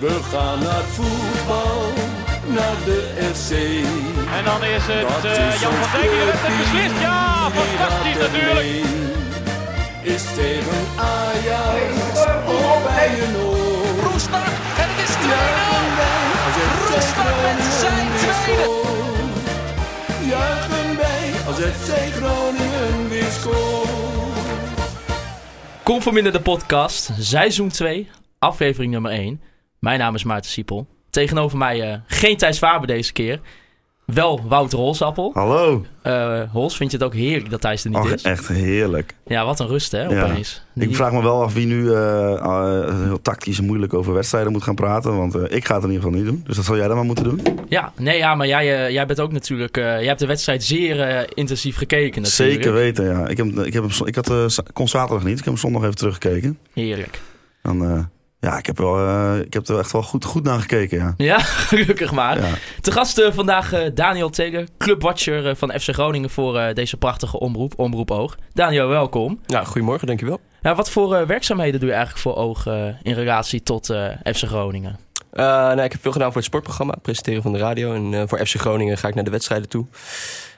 We gaan naar voetbal, naar de FC. En dan is het Dat eh, is Jan van Dijk die het clubteam, beslist. Ja, fantastisch natuurlijk. Is tegen Ajax of bij een oor. Roestak en het is 2-0. Juichen wij als FC Roestak met zijn tweede. Juichen wij als FC Groningen weer scoort. Conforminder de podcast, seizoen 2, aflevering nummer 1. Mijn naam is Maarten Siepel. Tegenover mij eh, geen Thijs Faber deze keer. Wel Wouter Holsappel. Hallo. Eh Hols, vind je het ook heerlijk dat Thijs er niet is? echt heerlijk. Ja, wat een rust hè, Ja. opeens. Ik Die- vraag me wel af wie nu eh, heel tactisch en moeilijk over wedstrijden moet gaan praten. Want ik ga het in ieder geval niet doen. Dus dat zal jij dan maar moeten doen. Ja, nee, ja, maar jij, jij bent ook natuurlijk... jij hebt de wedstrijd zeer intensief gekeken natuurlijk. Zeker weten, ja. Ik, heb, ik, heb, ik had, kon zaterdag niet. Ik heb hem zondag even teruggekeken. Heerlijk. Dan, ja, ik heb, wel, eh, ik heb er echt wel goed, goed naar gekeken, ja. Ja, gelukkig maar. ja. Te gast eh, vandaag eh, Daniel Teger, clubwatcher van FC Groningen voor eh, deze prachtige omroep, Omroep Oog. Daniel, welkom. Ja, goedemorgen, dankjewel. Ja, wat voor eh, werkzaamheden doe je eigenlijk voor Oog eh, in relatie tot eh, FC Groningen? Eh, nou, ik heb veel gedaan voor het sportprogramma, presenteren van de radio. En eh, voor FC Groningen ga ik naar de wedstrijden toe.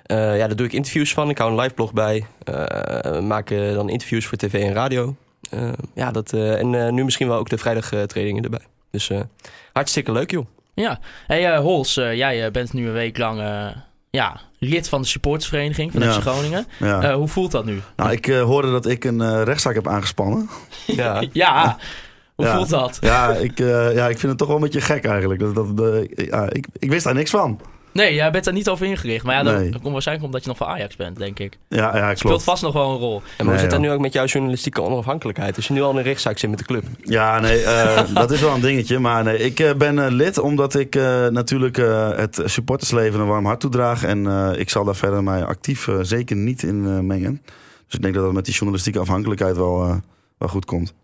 Eh, ja, daar doe ik interviews van. Ik hou een live blog bij. Eh maak eh, dan interviews voor tv en radio. Eh, ja, dat, eh, en eh, nu misschien wel ook de vrijdagtrainingen erbij. Dus eh, hartstikke leuk, joh. Ja, hey eh, Hols, eh, jij eh, bent nu een week lang eh, ja, lid van de supportersvereniging van Ja. FC Groningen. ja. Eh, hoe voelt dat nu? nou, ik eh, hoorde dat ik een eh, rechtszaak heb aangespannen. Ja. Ja, hoe Ja. voelt dat? Ja ik, eh, ja, ik vind het toch wel een beetje gek eigenlijk. Dat, dat, eh, ja, ik, ik wist daar niks van. Nee, jij bent daar niet over ingericht. Maar ja, dat, Nee. dat komt waarschijnlijk omdat je nog van Ajax bent, denk ik. Ja, ja Speelt klopt. vast nog wel een rol. En hoe Nee, zit dat nu ook met jouw journalistieke onafhankelijkheid? Als je nu al in een rechtszaak zit met de club. Ja, nee, eh, dat is wel een dingetje. Maar nee, ik eh, ben eh, lid omdat ik eh, natuurlijk eh, het supportersleven een warm hart toedraag. En eh, ik zal daar verder mij actief eh, zeker niet in eh, mengen. Dus ik denk dat het met die journalistieke afhankelijkheid wel, eh, wel goed komt.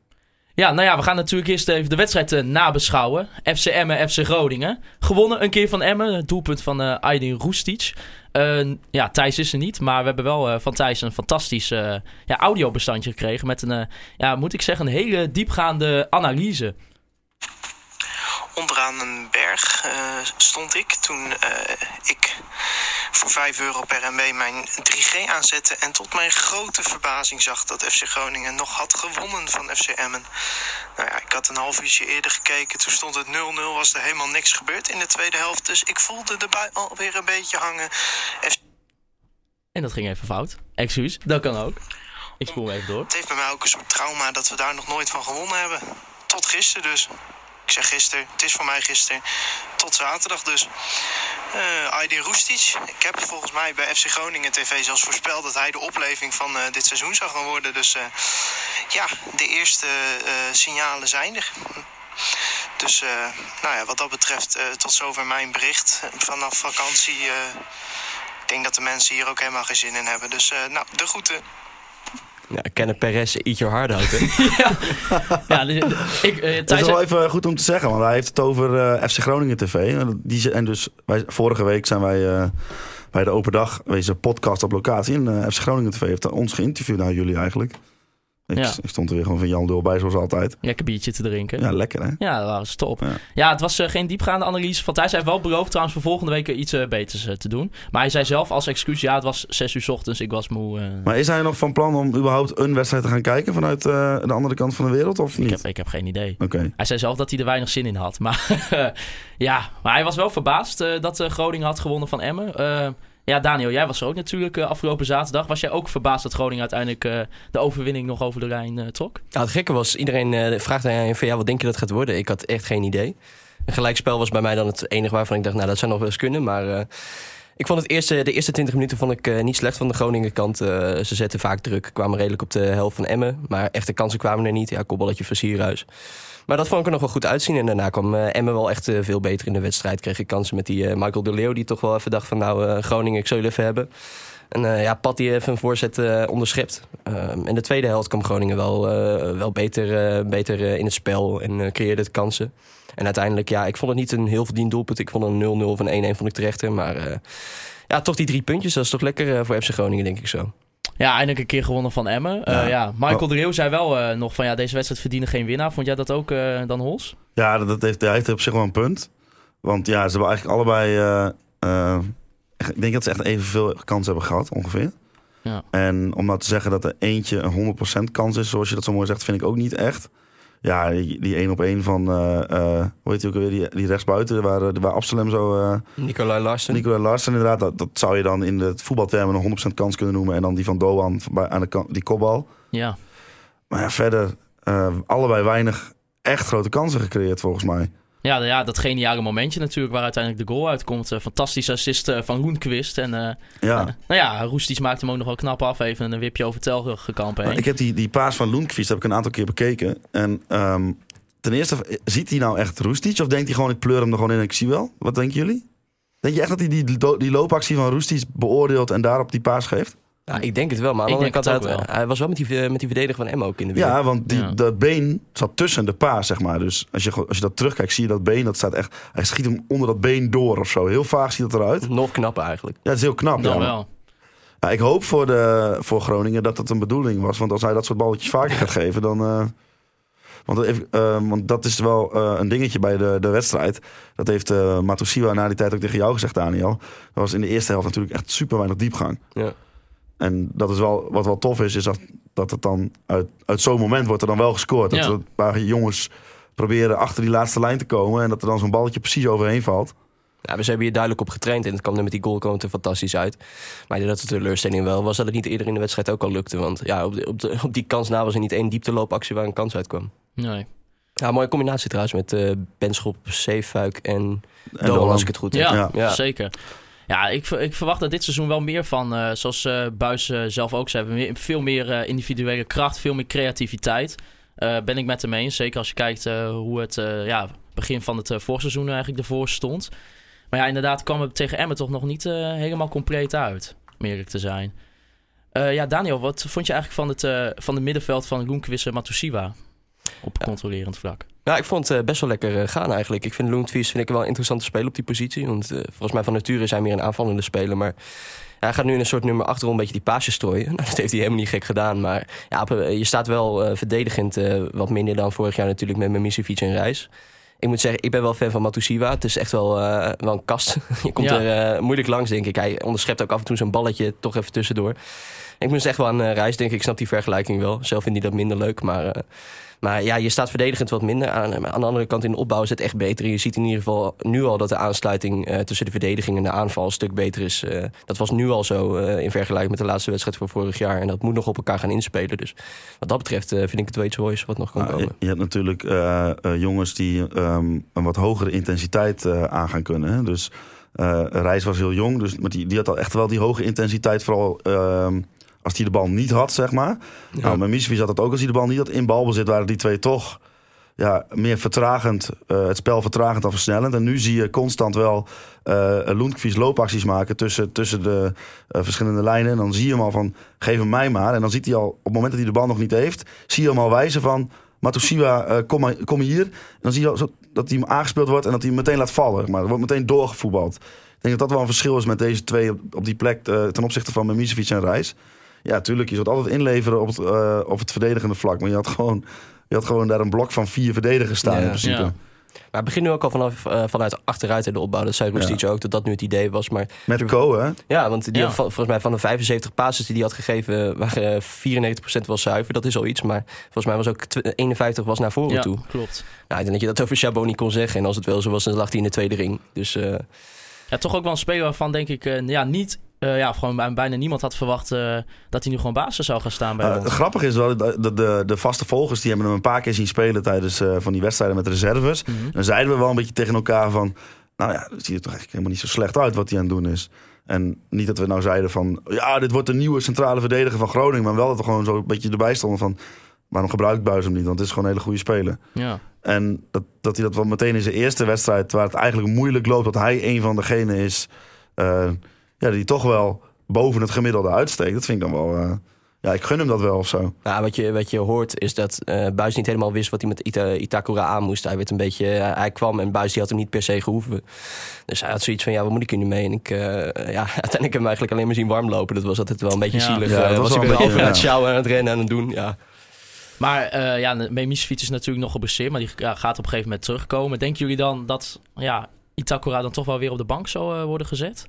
Ja, nou ja, we gaan natuurlijk eerst even de wedstrijd eh, nabeschouwen. FC Emmen, FC Groningen. Gewonnen een keer van Emmen. Doelpunt van eh Aydin Roestic. Eh, ja, Thijs is er niet. Maar we hebben wel eh, van Thijs een fantastisch ja, audiobestandje gekregen. Met een, ja, moet ik zeggen, een hele diepgaande analyse. Onderaan een berg eh, stond ik toen eh, ik voor 5 euro per MB mijn 3G aanzette en tot mijn grote verbazing zag dat FC Groningen nog had gewonnen van FC Emmen. Nou ja, ik had een half uurtje eerder gekeken, toen stond het 0-0, was er helemaal niks gebeurd in de tweede helft, dus ik voelde de bui alweer een beetje hangen. FC En dat ging even fout. Excuus, dat kan ook. Ik spoel even door. Het heeft bij mij ook een soort trauma dat we daar nog nooit van gewonnen hebben. Tot gisteren dus. Ik zeg gisteren, het is voor mij gisteren. Tot zaterdag dus. Eh Aydin Roestic. Ik heb volgens mij bij FC Groningen TV zelfs voorspeld dat hij de opleving van eh, dit seizoen zou gaan worden. Dus eh, ja, de eerste signalen zijn er. Dus nou ja, wat dat betreft, tot zover mijn bericht. Vanaf vakantie. ik denk dat de mensen hier ook helemaal geen zin in hebben. Dus nou, de groeten. Ja, Kenneth Perez, eat your heart out, hè? Ja, de- ik, eh, Het Thijs, is wel even goed om te zeggen, want hij heeft het over eh, FC Groningen TV. En, die, en dus wij, vorige week zijn wij eh, bij de open dag, deze podcast op locatie. En eh, FC Groningen TV heeft ons geïnterviewd, nou jullie eigenlijk. Ik, Ja. ik stond er weer gewoon van Jan Dul bij, zoals altijd. lekker biertje te drinken. Ja, lekker hè? Ja, dat was top. Ja, Ja. het was eh, geen diepgaande analyse van Thijs. Hij heeft wel beloofd trouwens voor volgende week iets eh, beters eh, te doen. Maar hij zei zelf als excuus, ja, het was zes uur 's ochtends, ik was moe. Maar is hij nog van plan om überhaupt een wedstrijd te gaan kijken vanuit de andere kant van de wereld of ik, niet? heb, ik heb geen idee. Oké. Hij zei zelf dat hij er weinig zin in had. Maar ja, maar hij was wel verbaasd dat Groningen had gewonnen van Emmen. Ja, Daniel, jij was er ook natuurlijk eh, afgelopen zaterdag. Was jij ook verbaasd dat Groningen uiteindelijk eh, de overwinning nog over de lijn eh, trok? Nou, het gekke was, iedereen vraagt aan je van ja, wat denk je dat gaat worden? Ik had echt geen idee. Een gelijkspel was bij mij dan het enige waarvan ik dacht, nou dat zou nog wel eens kunnen. Maar ik vond het eerste, de eerste 20 minuten vond ik eh, niet slecht van de Groningen kant. Eh, ze zetten vaak druk, kwamen redelijk op de helft van Emmen. Maar echte kansen kwamen er niet. Ja, kopballetje van Sierhuis. Maar dat vond ik er nog wel goed uitzien. En daarna kwam eh, Emmen wel echt veel beter in de wedstrijd. Kreeg ik kansen met die Michael de Leeuw, die toch wel even dacht van nou Groningen, ik zal jullie even hebben. En ja, Pat die even een voorzet eh, onderschept. Ehm, in de tweede helft kwam Groningen wel, wel beter, beter in het spel en creëerde het kansen. En uiteindelijk, ja, ik vond het niet een heel verdiend doelpunt. Ik vond een 0-0 of een 1-1 vond ik terechter. Maar eh, ja, toch die drie puntjes, dat is toch lekker eh, voor FC Groningen, denk ik zo. Ja, eindelijk een keer gewonnen van Emmen. Eh, Ja. ja. Michael de Leeuw zei wel eh, nog van ja, deze wedstrijd verdienen geen winnaar. Vond jij dat ook eh, dan Hols? Ja, dat heeft, hij heeft op zich wel een punt. Want ja, ze hebben eigenlijk allebei... eh, eh, ik denk dat ze echt evenveel kansen hebben gehad, ongeveer. Ja. En om nou te zeggen dat er eentje een 100% kans is, zoals je dat zo mooi zegt, vind ik ook niet echt. Ja, die, die één op één van, eh, eh, hoe heet die ook alweer, die, die rechtsbuiten, waar, eh, waar Absalem zo... eh Nicolai Larsen. Nicola Larsen inderdaad, dat, dat zou je dan in de voetbaltermen een 100% kans kunnen noemen. En dan die van Doan bij- aan de kant, die kopbal. Ja. Maar ja, verder eh, allebei weinig echt grote kansen gecreëerd volgens mij. Ja, ja, dat geniale momentje natuurlijk waar uiteindelijk de goal uitkomt. Eh, fantastische assist eh, van Roenquist. En eh, Ja. nou ja, Roestic maakt hem ook nog wel knap af. Even een wipje over Telgekamp heen. Nou, ik heb die, die paas van Lundqvist heb ik een aantal keer bekeken. En ehm, ten eerste, ziet hij nou echt Roestic? Of denkt hij gewoon, ik pleur hem er gewoon in en ik zie wel? Wat denken jullie? Denk je echt dat hij die, die, loopactie van Roestic beoordeelt en daarop die paas geeft? Ja, ik denk het wel, maar aan de Ik andere kant, had- hij was wel met die, eh, met die verdediger van Emma ook in de weer. Ja, want die, Ja. dat been zat tussen de paas, zeg maar. Dus als je, als je dat terugkijkt, zie je dat been. Dat staat echt, hij schiet hem onder dat been door of zo. Heel vaag ziet het eruit. Nog knapper eigenlijk. Ja, het is heel knap. nou ja. wel. Ja, ik hoop voor, de, voor Groningen dat dat een bedoeling was. Want als hij dat soort balletjes vaker gaat geven, dan. eh, want, dat heeft- eh, want dat is wel eh, een dingetje bij de, de wedstrijd. Dat heeft eh Matusiwa na die tijd ook tegen jou gezegd, Daniel. Dat was in de eerste helft natuurlijk echt super weinig diepgang. Ja. En dat is wel, wat wel tof is, is dat, dat het dan uit, uit zo'n moment wordt er dan wel gescoord. Dat Ja. er een paar jongens proberen achter die laatste lijn te komen. En dat er dan zo'n balletje precies overheen valt. Ja, we hebben hier duidelijk op getraind en het kwam er met die goal kwam het er fantastisch uit. Maar ik denk dat de teleurstelling wel was dat het niet eerder in de wedstrijd ook al lukte. Want ja, op, de, op, de, op die kans na was er niet één diepteloopactie waar een kans uitkwam. Nee. Ja, mooie combinatie trouwens met eh Benschop, Zeefuik en, En als ik het goed heb. Ja, Ja. Ja. zeker. Ja, ik, ik verwacht dat dit seizoen wel meer van, eh, zoals eh Buis eh, zelf ook zei, veel meer individuele kracht, veel meer creativiteit. Ben ik met hem eens. Zeker als je kijkt hoe het ja, begin van het voorseizoen eigenlijk ervoor stond. Maar ja, inderdaad kwam het tegen Emmen toch nog niet helemaal compleet uit, om eerlijk te zijn. Ja, Daniel, wat vond je eigenlijk van het, van het middenveld van Loenkwist en Matusiwa op controlerend vlak? Ja, ik vond het eh, best wel lekker eh, gaan eigenlijk. Ik vind Loentvies vind ik wel een interessante speler op die positie. Want eh, volgens mij van nature is hij meer een aanvallende speler. Maar ja, hij gaat nu in een soort nummer achterom een beetje die paasjes strooien. Nou, dat heeft hij helemaal niet gek gedaan. Maar ja, je staat wel verdedigend wat minder dan vorig jaar natuurlijk met Mimicevic en Reis. Ik moet zeggen, ik ben wel fan van Matusiwa. Het is echt wel, wel een kast. je komt Ja. er moeilijk langs, denk ik. Hij onderschept ook af en toe zijn balletje toch even tussendoor. Ik moest echt wel aan Reis denken. Ik snap die vergelijking wel. Zelf vind ik dat minder leuk, maar... maar ja, je staat verdedigend wat minder. Aan, aan de andere kant in de opbouw is het echt beter. Je ziet in ieder geval nu al dat de aansluiting eh, tussen de verdediging en de aanval een stuk beter is. Eh, dat was nu al zo eh, in vergelijking met de laatste wedstrijd van vorig jaar. En dat moet nog op elkaar gaan inspelen. Dus wat dat betreft vind ik het wel iets moois wat nog kan Nou, je, komen. je hebt natuurlijk jongens die ehm, een wat hogere intensiteit aan gaan kunnen. Hè? Dus Reis was heel jong, dus, maar die, die had al echt wel die hoge intensiteit. Vooral ehm, als hij de bal niet had, zeg maar. Nou, met had dat ook als hij de bal niet had. In balbezit waren die twee toch ja, meer vertragend. eh, het spel vertragend dan versnellend. En nu zie je constant wel eh Lundqvist loopacties maken tussen, tussen de eh, verschillende lijnen. En dan zie je hem al van, geef hem mij maar. En dan ziet hij al, op het moment dat hij de bal nog niet heeft... zie je hem al wijzen van, Matusiwa, eh, kom, maar, kom hier. En dan zie je al dat hij hem aangespeeld wordt en dat hij hem meteen laat vallen. Maar er wordt meteen doorgevoetbald. Ik denk dat dat wel een verschil is met deze twee op, op die plek... ten opzichte van Mimicevic en Reis. Ja, tuurlijk, je zult altijd inleveren op het, eh, op het verdedigende vlak. Maar je had gewoon... Je had gewoon daar een blok van vier verdedigers staan Ja. in principe. Ja. Maar het begint nu ook al vanaf, eh, vanuit achteruit in de opbouw. Dat zei Roestic ook, dat dat nu het idee was. Maar Met Co, hè? ja, want die Ja. had volgens mij van de 75 passes die hij had gegeven... waren eh, 94% wel zuiver. Dat is al iets. Maar volgens mij was ook tw- 51 was naar voren Ja, toe. klopt. Nou, ik denk dat je dat over Chabot niet kon zeggen. En als het wel zo was, dan lag hij in de tweede ring. Dus eh, Ja, toch ook wel een speler waarvan denk ik eh, ja, niet, eh, ja, gewoon bij- bijna niemand had verwacht eh, dat hij nu gewoon basis zou gaan staan bij Uh, ons. grappig is wel, de, de, de, vaste volgers die hebben hem een paar keer zien spelen tijdens eh, van die wedstrijden met reserves. Mhm. Dan zeiden we wel een beetje tegen elkaar van, nou ja, dat ziet er toch eigenlijk helemaal niet zo slecht uit wat hij aan het doen is. En niet dat we nou zeiden van, ja, dit wordt de nieuwe centrale verdediger van Groningen. Maar wel dat we gewoon zo een beetje erbij stonden van, waarom gebruikt Buis hem niet? Want het is gewoon een hele goede speler. Ja. En dat, dat hij dat wel meteen in zijn eerste wedstrijd, waar het eigenlijk moeilijk loopt, dat hij een van degenen is eh, ja, die toch wel boven het gemiddelde uitsteekt. Dat vind ik dan wel, eh, ja, ik gun hem dat wel of zo. nou, wat, je, wat je hoort is dat eh Buis niet helemaal wist wat hij met Ita, Itakura aan moest. Hij, werd een beetje, eh, hij kwam en Buis die had hem niet per se gehoeven. Dus hij had zoiets van, ja, wat moet ik hier nu mee? En ik, eh, ja, uiteindelijk heb ik hem eigenlijk alleen maar zien warm lopen. Dat was altijd wel een beetje Ja. zielig. Ja, dat was was ik weer over aan het sjouwen, aan het rennen, aan het doen. Ja. Maar eh ja, Memisevic is natuurlijk nog geblesseerd, maar die ja, gaat op een gegeven moment terugkomen. Denken jullie dan dat ja, Itakura dan toch wel weer op de bank zal eh, worden gezet?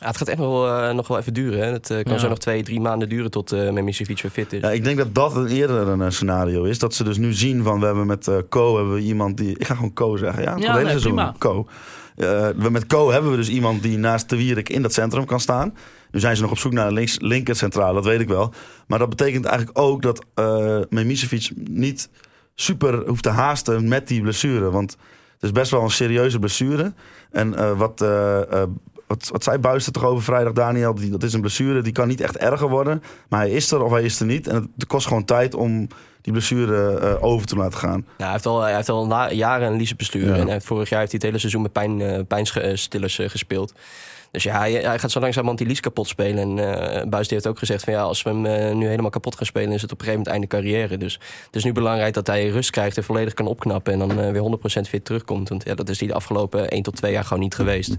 Ja, het gaat echt nog wel, eh, nog wel even duren. Hè. Het eh, kan Ja. zo nog twee, drie maanden duren tot uh, Memisevic weer fit is. Ja, ik denk dat dat een eerder een eh, scenario is. Dat ze dus nu zien van we hebben met eh Co hebben we iemand die. Ik ga gewoon Co zeggen. Ja, het Ja, hele nee, seizoen. prima. Co. Eh, we, met Co hebben we dus iemand die naast de Wierik in dat centrum kan staan. Nu zijn ze nog op zoek naar een links, linker centraal, dat weet ik wel. Maar dat betekent eigenlijk ook dat eh Memisevic niet super hoeft te haasten met die blessure. Want het is best wel een serieuze blessure. En eh, wat, eh, eh, wat, wat zei Buis er toch over vrijdag, Daniel? Die, dat is een blessure, die kan niet echt erger worden. Maar hij is er of hij is er niet. En het kost gewoon tijd om die blessure eh, over te laten gaan. Ja, hij heeft al, hij heeft al jaren een liesbestuur. Ja. En heeft, vorig jaar heeft hij het hele seizoen met pijn, eh, pijnstillers eh, gespeeld. Dus ja, hij, hij gaat zo langzamerhand die lies kapot spelen. En eh Buis die heeft ook gezegd van ja, als we hem nu helemaal kapot gaan spelen... is het op een gegeven moment einde carrière. Dus het is nu belangrijk dat hij rust krijgt en volledig kan opknappen... en dan weer 100% fit terugkomt. Want ja, dat is hij de afgelopen 1 tot 2 jaar gewoon niet geweest.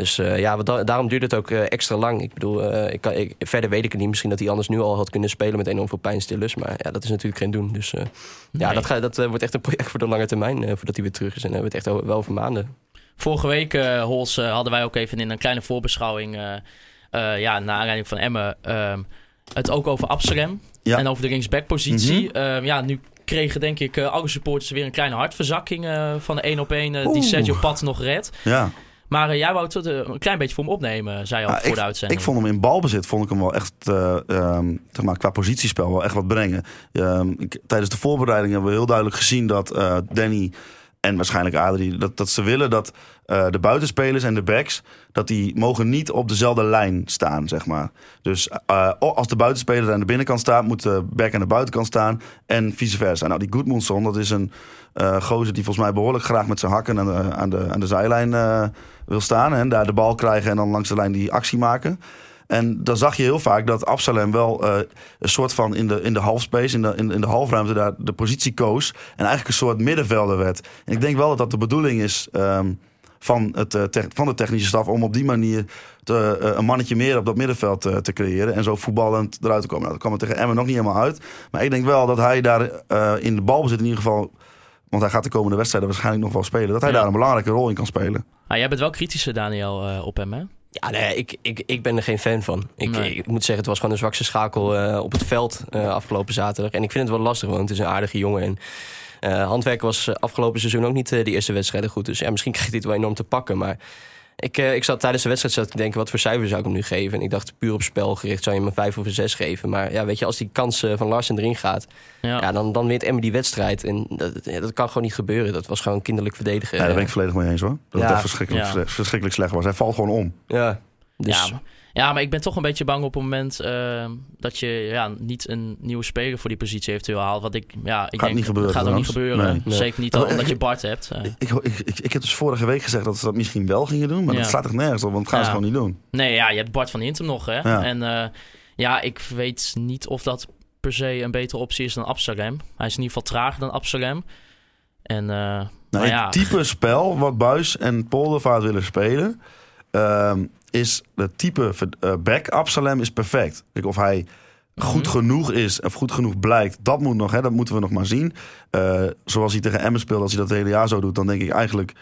Dus eh, ja, da- daarom duurt het ook eh, extra lang. Ik bedoel, eh, ik kan, ik, verder weet ik het niet. Misschien dat hij anders nu al had kunnen spelen met enorm veel pijnstillers. Maar ja, dat is natuurlijk geen doen. Dus eh, ja, dat, ga, dat wordt echt een project voor de lange termijn. eh, voordat hij weer terug is. En dan hebben we het echt wel over maanden. Vorige week, eh Hols, hadden wij ook even in een kleine voorbeschouwing, eh eh, ja, naar aanleiding van Emmen, ehm, het ook over Absalem Ja. en over de linksback-positie. Mhm. Ehm, ja, nu kregen denk ik eh, alle supporters weer een kleine hartverzakking eh, van de 1 op 1 die. Sergio Pat nog redt. Ja. Maar eh, jij wou het eh, een klein beetje voor hem opnemen, zei je al Ja, voor de uitzending. Ik vond hem in balbezit, vond ik hem wel echt, ehm, zeg maar, qua positiespel wel echt wat brengen. Ehm, ik- tijdens de voorbereiding hebben we heel duidelijk gezien dat Danny en waarschijnlijk Adrie, dat, dat ze willen dat eh, de buitenspelers en de backs, dat die mogen niet op dezelfde lijn staan, zeg maar. Dus eh, als de buitenspeler aan de binnenkant staat, moet de back aan de buitenkant staan en vice versa. Nou, die Goodmanson, dat is een eh gozer die volgens mij behoorlijk graag met zijn hakken aan de, aan de, aan de zijlijn wil staan. En daar de bal krijgen en dan langs de lijn die actie maken. En dan zag je heel vaak dat Absalem wel eh, een soort van in de, in de halfspace, in de, in, in de halfruimte daar de positie koos. En eigenlijk een soort middenvelder werd. En ik denk wel dat dat de bedoeling is ehm, van, het, eh, van de technische staf om op die manier te, eh, een mannetje meer op dat middenveld te creëren. En zo voetballend eruit te komen. Nou, dat kwam er tegen Emmen nog niet helemaal uit. Maar ik denk wel dat hij daar in de balbezit in ieder geval... Want hij gaat de komende wedstrijden waarschijnlijk nog wel spelen. Dat hij Ja. daar een belangrijke rol in kan spelen. Ah, jij bent wel kritischer, Daniel, op hem, hè? Ja, nee, ik, ik, ik ben er geen fan van. Ik, Nee. ik moet zeggen, het was gewoon een zwakste schakel eh, op het veld eh, afgelopen zaterdag. En ik vind het wel lastig, want het is een aardige jongen. En eh handwerk was afgelopen seizoen ook niet de eerste wedstrijden goed. Dus ja, misschien krijgt hij het wel enorm te pakken. Maar ik, eh, ik zat tijdens de wedstrijd zat ik te denken, wat voor cijfer zou ik hem nu geven? En ik dacht, puur op spel gericht zou je hem een vijf of een zes geven. Maar ja, weet je, als die kans van Larsen erin gaat, Ja. ja, dan, dan wint Emmen die wedstrijd. En dat, dat kan gewoon niet gebeuren. Dat was gewoon kinderlijk verdedigen. Ja, daar ben ik volledig mee eens hoor. Dat Ja. het echt verschrikkelijk, Ja. verschrikkelijk slecht was. Hij valt gewoon om. Ja, dus... Ja, maar, ja, maar ik ben toch een beetje bang op het moment eh, dat je ja, niet een nieuwe speler voor die positie eventueel haalt. Wat ik, ja, ik denk, niet gebeuren gaat ook niet gebeuren. Nee. Nee. Zeker niet Nou, omdat ik- je Bart hebt. eh. Ik, ik, ik, ik heb dus vorige week gezegd dat ze dat misschien wel gingen doen. Maar Ja. dat slaat echt nergens op, want dat gaan ze gewoon niet doen. Nee, ja, je hebt Bart van Hintem nog, hè. Ja. En eh, ja, ik weet niet of dat per se een betere optie is dan Absalem. Hij is in ieder geval trager dan Absalem. En eh, Nou, maar ja, Het type spel wat Buis en Poldervaart willen spelen... ehm, is het type eh, back Absalem is perfect. Kijk, of hij goed Mhm. genoeg is of goed genoeg blijkt, dat moet nog, hè, dat moeten we nog maar zien. Eh, zoals hij tegen Emmen speelt, als hij dat het hele jaar zo doet, dan denk ik eigenlijk,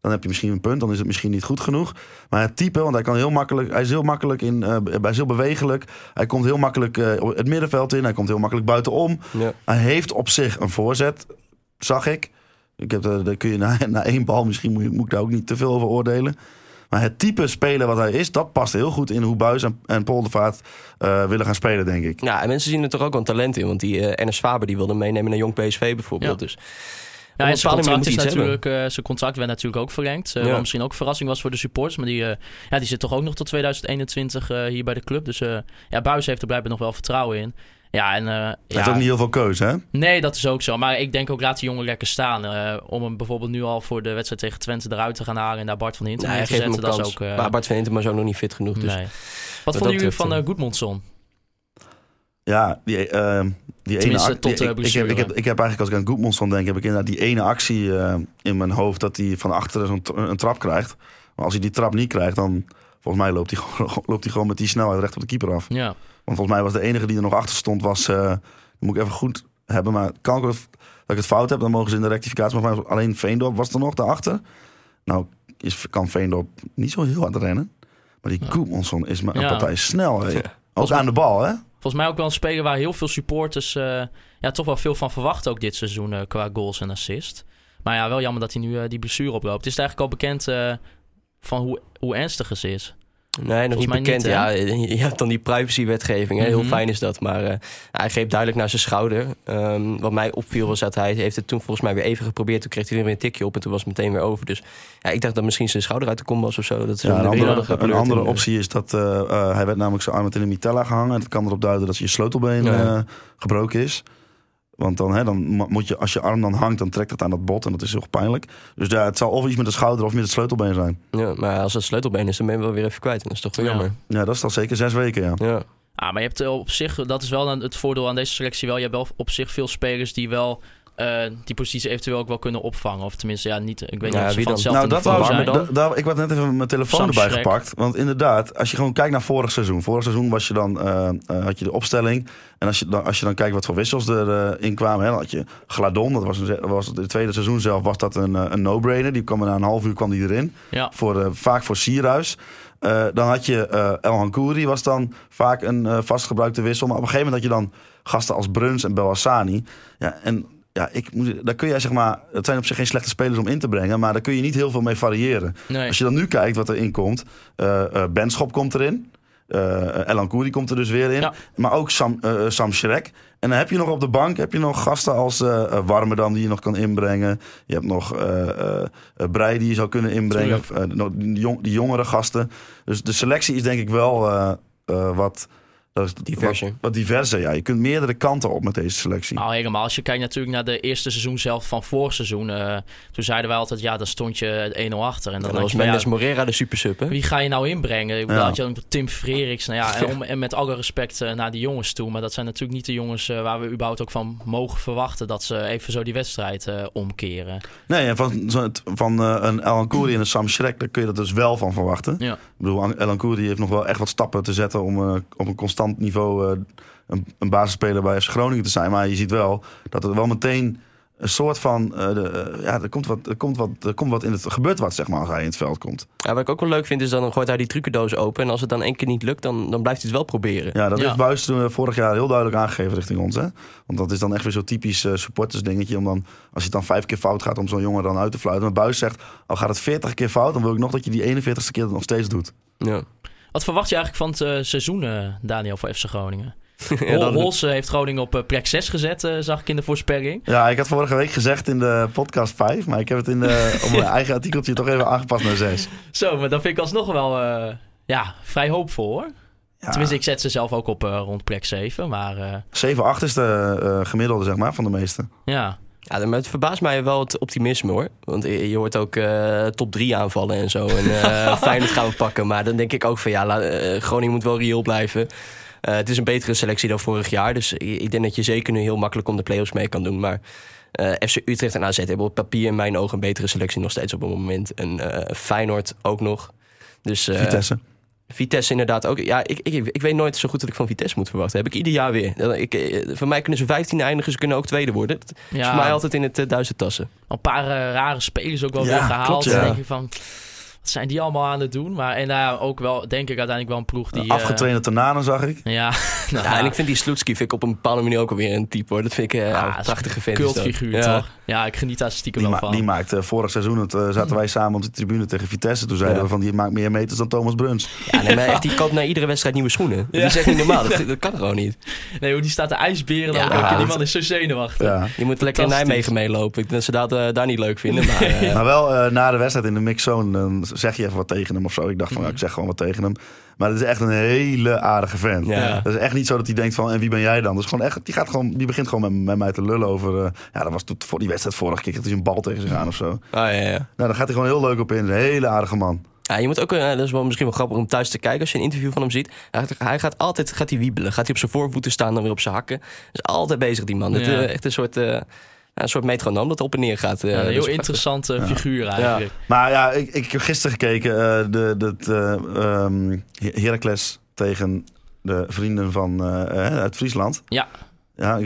dan heb je misschien een punt, dan is het misschien niet goed genoeg. Maar het type, want hij kan heel makkelijk, hij is heel makkelijk in, eh, hij is heel bewegelijk, hij komt heel makkelijk het middenveld in, hij komt heel makkelijk buitenom. ja. Hij heeft op zich een voorzet, zag ik. Ik heb, daar kun je na, na één bal, misschien moet, je, moet ik daar ook niet te veel over oordelen. Maar het type speler wat hij is, dat past heel goed in hoe Buis en, en Poldervaart eh, willen gaan spelen, denk ik. Ja, en mensen zien er toch ook wel een talent in. Want die eh Ernest Faber die wilde meenemen naar Jong PSV bijvoorbeeld. Ja. Dus Ja, op en een zijn contract, is natuurlijk, eh, zijn contract werd natuurlijk ook verlengd. Ja. Wat misschien ook een verrassing was voor de supporters. Maar die, eh, ja, die zit toch ook nog tot 2021 eh, hier bij de club. Dus eh ja, Buis heeft er blijkbaar nog wel vertrouwen in. Ja, en... eh, Hij ja, heeft ook niet heel veel keuze, hè? Nee, dat is ook zo. Maar ik denk ook, laat die jongen lekker staan. eh, om hem bijvoorbeeld nu al voor de wedstrijd tegen Twente eruit te gaan halen... en daar Bart van Hintem neer hij te geeft hem zetten. Dat is ook... eh, maar Bart van Hintem was ook nog niet fit genoeg. Dus nee. Wat vonden jullie van uh, Goedmondson? Ja, die, eh, die ene Tenminste, tot, ik, ik, heb, ik, heb, ik heb eigenlijk, als ik aan Goedmonson denk, heb ik inderdaad die ene actie eh, in mijn hoofd dat hij van achteren zo'n een trap krijgt. Maar als hij die trap niet krijgt, dan volgens mij loopt hij gewoon, loopt hij gewoon met die snelheid recht op de keeper af. Ja. Want volgens mij was de enige die er nog achter stond, was. eh, moet ik even goed hebben. Maar kan ik, dat ik het fout heb, dan mogen ze in de rectificatie. Maar alleen Veendorp was er nog daarachter. Nou, is, kan Veendorp niet zo heel hard rennen. Maar die Koemanson is maar een Ja. partij snel. Hè? Ook aan de bal, hè? Volgens mij ook wel een speler waar heel veel supporters eh, ja, toch wel veel van verwachten ook dit seizoen eh, qua goals en assist. Maar ja, wel jammer dat hij nu die blessure oploopt. Is het eigenlijk al bekend eh, van hoe, hoe ernstig het is? Nee, nog niet bekend. niet, ja, je hebt dan die privacywetgeving. hè. Heel Mhm. fijn is dat. Maar eh, hij greep duidelijk naar zijn schouder. Ehm, wat mij opviel was dat hij heeft het toen volgens mij weer even geprobeerd. Toen kreeg hij er weer een tikje op en toen was het meteen weer over. Dus ja, ik dacht dat misschien zijn schouder uit de kom was of zo. Dat ze Ja, een er andere, een andere eh, optie is dat eh, eh, hij werd namelijk zijn arm met in de mitella gehangen. En dat kan erop duiden dat je sleutelbeen Ja. eh, gebroken is. Want dan, hè, dan mo- moet je, als je arm dan hangt, dan trekt het aan dat bot en dat is heel pijnlijk. Dus ja, het zal of iets met de schouder of met het sleutelbeen zijn. Ja, maar als het sleutelbeen is, dan ben je wel weer even kwijt. En dat is toch wel Ja. jammer. Ja, dat is al zeker zes weken, ja. Ja. Ah, maar je hebt op zich, dat is wel dan het voordeel aan deze selectie wel. Je hebt wel op zich veel spelers die wel eh, die positie eventueel ook wel kunnen opvangen. Of tenminste, ja, niet. Ik weet niet of wie dan? hetzelfde Nou, dat wou, dan? da- da- ik had net even mijn telefoon Sam erbij Schrek. gepakt. Want inderdaad, als je gewoon kijkt naar vorig seizoen. Vorig seizoen was je dan, eh, eh, had je de opstelling. En als je, dan, als je dan kijkt wat voor wissels er eh, in kwamen. Hè, dan had je Gladon, dat was, een, was het tweede seizoen zelf, was dat een, een no-brainer. Die kwam er na een half uur kwam die erin. Ja. Voor, vaak voor Sierhuis. Eh, dan had je eh El Hankouri, was dan vaak een vastgebruikte wissel. Maar op een gegeven moment had je dan gasten als Bruns en Belhassani. Ja, en ja, ik moet, daar kun jij zeg maar... Het zijn op zich geen slechte spelers om in te brengen... maar daar kun je niet heel veel mee variëren. Nee. Als je dan nu kijkt wat erin komt... eh eh, Benschop komt erin. eh Elan Koeri komt er dus weer in. Ja. Maar ook Sam, eh, Sam Schrek. En dan heb je nog op de bank heb je nog gasten als eh, Warmerdam die je nog kan inbrengen. Je hebt nog eh, Breij die je zou kunnen inbrengen. Die, jong- die jongere gasten. Dus de selectie is denk ik wel wat... dat is Diverser. Wat, wat diverser, ja. Je kunt meerdere kanten op met deze selectie. Nou, helemaal. Als je kijkt natuurlijk naar de eerste seizoen zelf van vorig seizoen. eh, toen zeiden wij altijd, ja, dan stond je 1-0 achter. En dan, was je van, ja, Mendes Morera de supersub, hè? Wie ga je nou inbrengen? Ik bedoel, Ja. had je dan Tim Freriks. Nou ja, en, om, en met alle respect eh, naar die jongens toe. Maar dat zijn natuurlijk niet de jongens eh, waar we überhaupt ook van mogen verwachten. Dat ze even zo die wedstrijd eh, omkeren. Nee, en van, van eh, een Elan Koeri en een Sam Schrek, daar kun je dat dus wel van verwachten. Ja. Ik bedoel, Elan Koeri heeft nog wel echt wat stappen te zetten om eh, op een constant niveau eh, een, een basisspeler bij FC Groningen te zijn. Maar je ziet wel dat er wel meteen een soort van, eh, de, eh, ja, er komt wat, er komt wat, er komt wat in het, gebeurt wat zeg maar als hij in het veld komt. Ja, wat ik ook wel leuk vind, is dan gooit hij die trucendoos open. En als het dan één keer niet lukt, dan, dan blijft hij het wel proberen. Ja, dat Ja. heeft Buis toen, vorig jaar heel duidelijk aangegeven richting ons. Hè? Want dat is dan echt weer zo'n typisch eh, supporters dingetje. Om dan, als het dan vijf keer fout gaat om zo'n jongen dan uit te fluiten. Maar Buis zegt, al gaat het veertig keer fout, dan wil ik nog dat je die 41ste keer het nog steeds doet. Ja. Wat verwacht je eigenlijk van het eh, seizoen, eh, Daniel, voor FC Groningen? Ja, dan- Hols heeft Groningen op eh, plek 6 gezet, zag ik in de voorspelling. Ja, ik had vorige week gezegd in de podcast 5, maar ik heb het in de, op mijn eigen artikeltje toch even aangepast naar 6. Zo, maar dat vind ik alsnog wel ja, vrij hoopvol hoor. Ja, Tenminste, ik zet ze zelf ook op rond plek 7. Maar eh, 7, 8 is de gemiddelde zeg maar, van de meeste. ja, Ja, maar het verbaast mij wel het optimisme hoor. Want je je hoort ook eh, top 3 aanvallen en zo. En eh Feyenoord gaan we pakken. Maar dan denk ik ook van ja, la- eh, Groningen moet wel reëel blijven. Eh, het is een betere selectie dan vorig jaar. Dus ik denk dat je zeker nu heel makkelijk om de play-offs mee kan doen. Maar eh, FC Utrecht en AZ hebben op papier in mijn ogen een betere selectie nog steeds op het moment. En eh, Feyenoord ook nog. Dus, eh, Vitesse. Vitesse inderdaad ook. Ja, ik, ik, ik weet nooit zo goed wat ik van Vitesse moet verwachten. Heb ik ieder jaar weer. Ik, eh, voor mij kunnen ze 15 eindigen, ze kunnen ook tweede worden. Is voor mij altijd in het uh, duizend tassen. een paar eh, rare spelers ook wel Ja, weer gehaald. klopt, ja. Dan denk je van, zijn die allemaal aan het doen? Maar en nou, ook wel, denk ik uiteindelijk wel een ploeg die... eh, Afgetrainde Tananen zag ik. ja, nou, Ja, en ik vind die Sloetski vind ik op een bepaalde manier ook alweer een type hoor. Dat vind ik eh, Ja, een prachtige vent. cultfiguur Ja. toch? Ja, ik geniet daar stiekem Die, wel van. die maakte vorig seizoen, het, eh, zaten wij samen op de tribune tegen Vitesse. Toen zeiden Ja. we van, die maakt meer meters dan Thomas Bruns. Ja, nee, maar echt, die koopt na iedere wedstrijd nieuwe schoenen. Dat Ja. is echt niet normaal. Dat, dat kan gewoon niet. Nee, hoe die staat de ijsberen dan ook. Die man is zo zenuwachtig. Ja. Je moet lekker in. Nijmegen meelopen. Ik denk dat ze dat eh, daar niet leuk vinden. Maar, eh, Maar wel eh, na de wedstrijd in de mixzone, dan zeg je even wat tegen hem of zo. Ik dacht van, ja, ik zeg gewoon wat tegen hem. Maar het is echt een hele aardige vent. Ja. Dat is echt niet zo dat hij denkt van, en wie ben jij dan? Dus gewoon echt, die, gaat gewoon, die begint gewoon met, met mij te lullen over... eh, ja, dat was toen voor die wedstrijd vorige keer, dat hij een bal tegen zich aan of zo. oh, ja, ja. Nou, daar gaat hij gewoon heel leuk op in. Een hele aardige man. Ja, je moet ook, eh, dat is wel misschien wel grappig om thuis te kijken als je een interview van hem ziet. Hij gaat, hij gaat altijd gaat hij wiebelen. Gaat hij op zijn voorvoeten staan, dan weer op zijn hakken. Is altijd bezig, die man. Het, Ja. eh, echt een soort, eh, een soort metronoom dat op en neer gaat. eh, Ja, een dat heel interessante figuur eigenlijk. Maar ja, ik, ik heb gisteren gekeken. eh de, de, eh, ehm, Heracles tegen de vrienden van, eh, eh, uit Friesland. Ja. Ja,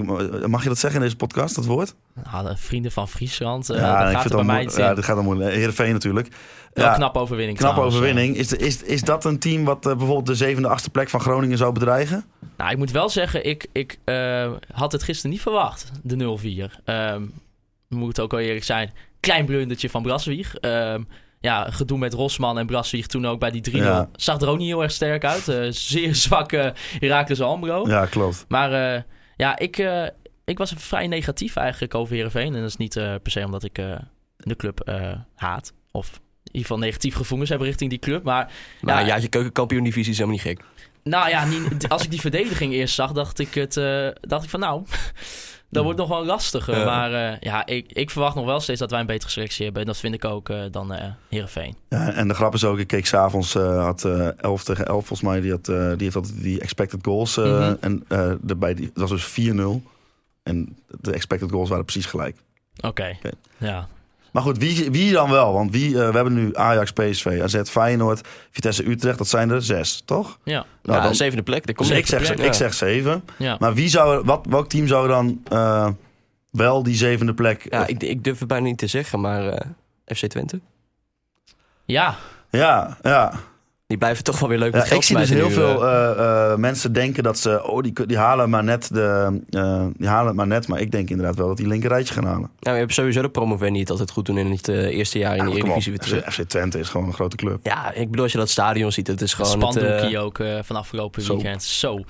mag je dat zeggen in deze podcast, dat woord? Nou, de vrienden van Friesland, eh, ja, dat gaat er bij mij Ja, dat gaat om Heerenveen natuurlijk. Wel Ja, een knappe overwinning knappe eh. overwinning. Is, de, is, is dat een team wat eh, bijvoorbeeld de zevende, achtste plek van Groningen zou bedreigen? Nou, ik moet wel zeggen, ik, ik eh, had het gisteren niet verwacht, de 0-4. Ehm moet ook wel eerlijk zijn, klein blundertje van Braswieg. Ehm ja, gedoe met Rosman en Braswieg toen ook bij die 3-0. Ja. Zag er ook niet heel erg sterk uit. Eh, zeer zwakke Heracles Almelo. Ja, klopt. Maar eh, ja, ik, eh, ik was vrij negatief eigenlijk over Heerenveen. En dat is niet eh, per se omdat ik eh, de club haat. Of in ieder geval negatief gevoelens heb richting die club. Maar Maar Ja. ja, je keukenkampioen divisie is helemaal niet gek. nou ja, niet, als ik die verdediging eerst zag, dacht ik, het, dacht ik van nou, dat wordt nog wel lastiger. Ja. Maar eh, ja, ik, ik verwacht nog wel steeds dat wij een betere selectie hebben. En dat vind ik ook eh, dan eh Heerenveen. Ja, en de grap is ook, ik keek s'avonds, eh had eh 11 tegen 11 volgens mij, die, had, die heeft altijd die expected goals. Mhm. En erbij, die, dat was dus 4-0. En de expected goals waren precies gelijk. Oké, Oké. ja. Maar goed, wie, wie dan wel? Want wie, eh, we hebben nu Ajax, PSV, AZ, Feyenoord, Vitesse, Utrecht. Dat zijn er zes, toch? Ja, Nou, ja, dan, zevende plek. Daar dus ik, zeg, plek, ik zeg zeven. ja. Maar wie zou, wat, welk team zou dan eh, wel die zevende plek... Ja, ik, ik durf het bijna niet te zeggen, maar eh, FC Twente. ja, ja, ja. Die blijven toch wel weer leuk Ja, met geld ik zie dus heel nu, veel eh. eh, eh, mensen denken dat ze, oh, die, die halen maar net de, eh, die halen het maar net. Maar ik denk inderdaad wel dat die linker rijtje gaan halen. Nou, je hebt sowieso de promovendi het altijd goed doen in het eerste jaar in de. Eredivisie weer terug. FC, Twente is gewoon een grote club. Ja, ik bedoel, als je dat stadion ziet, het is gewoon... het, eh, spandoekie ook eh, van afgelopen zo. weekend. Zo.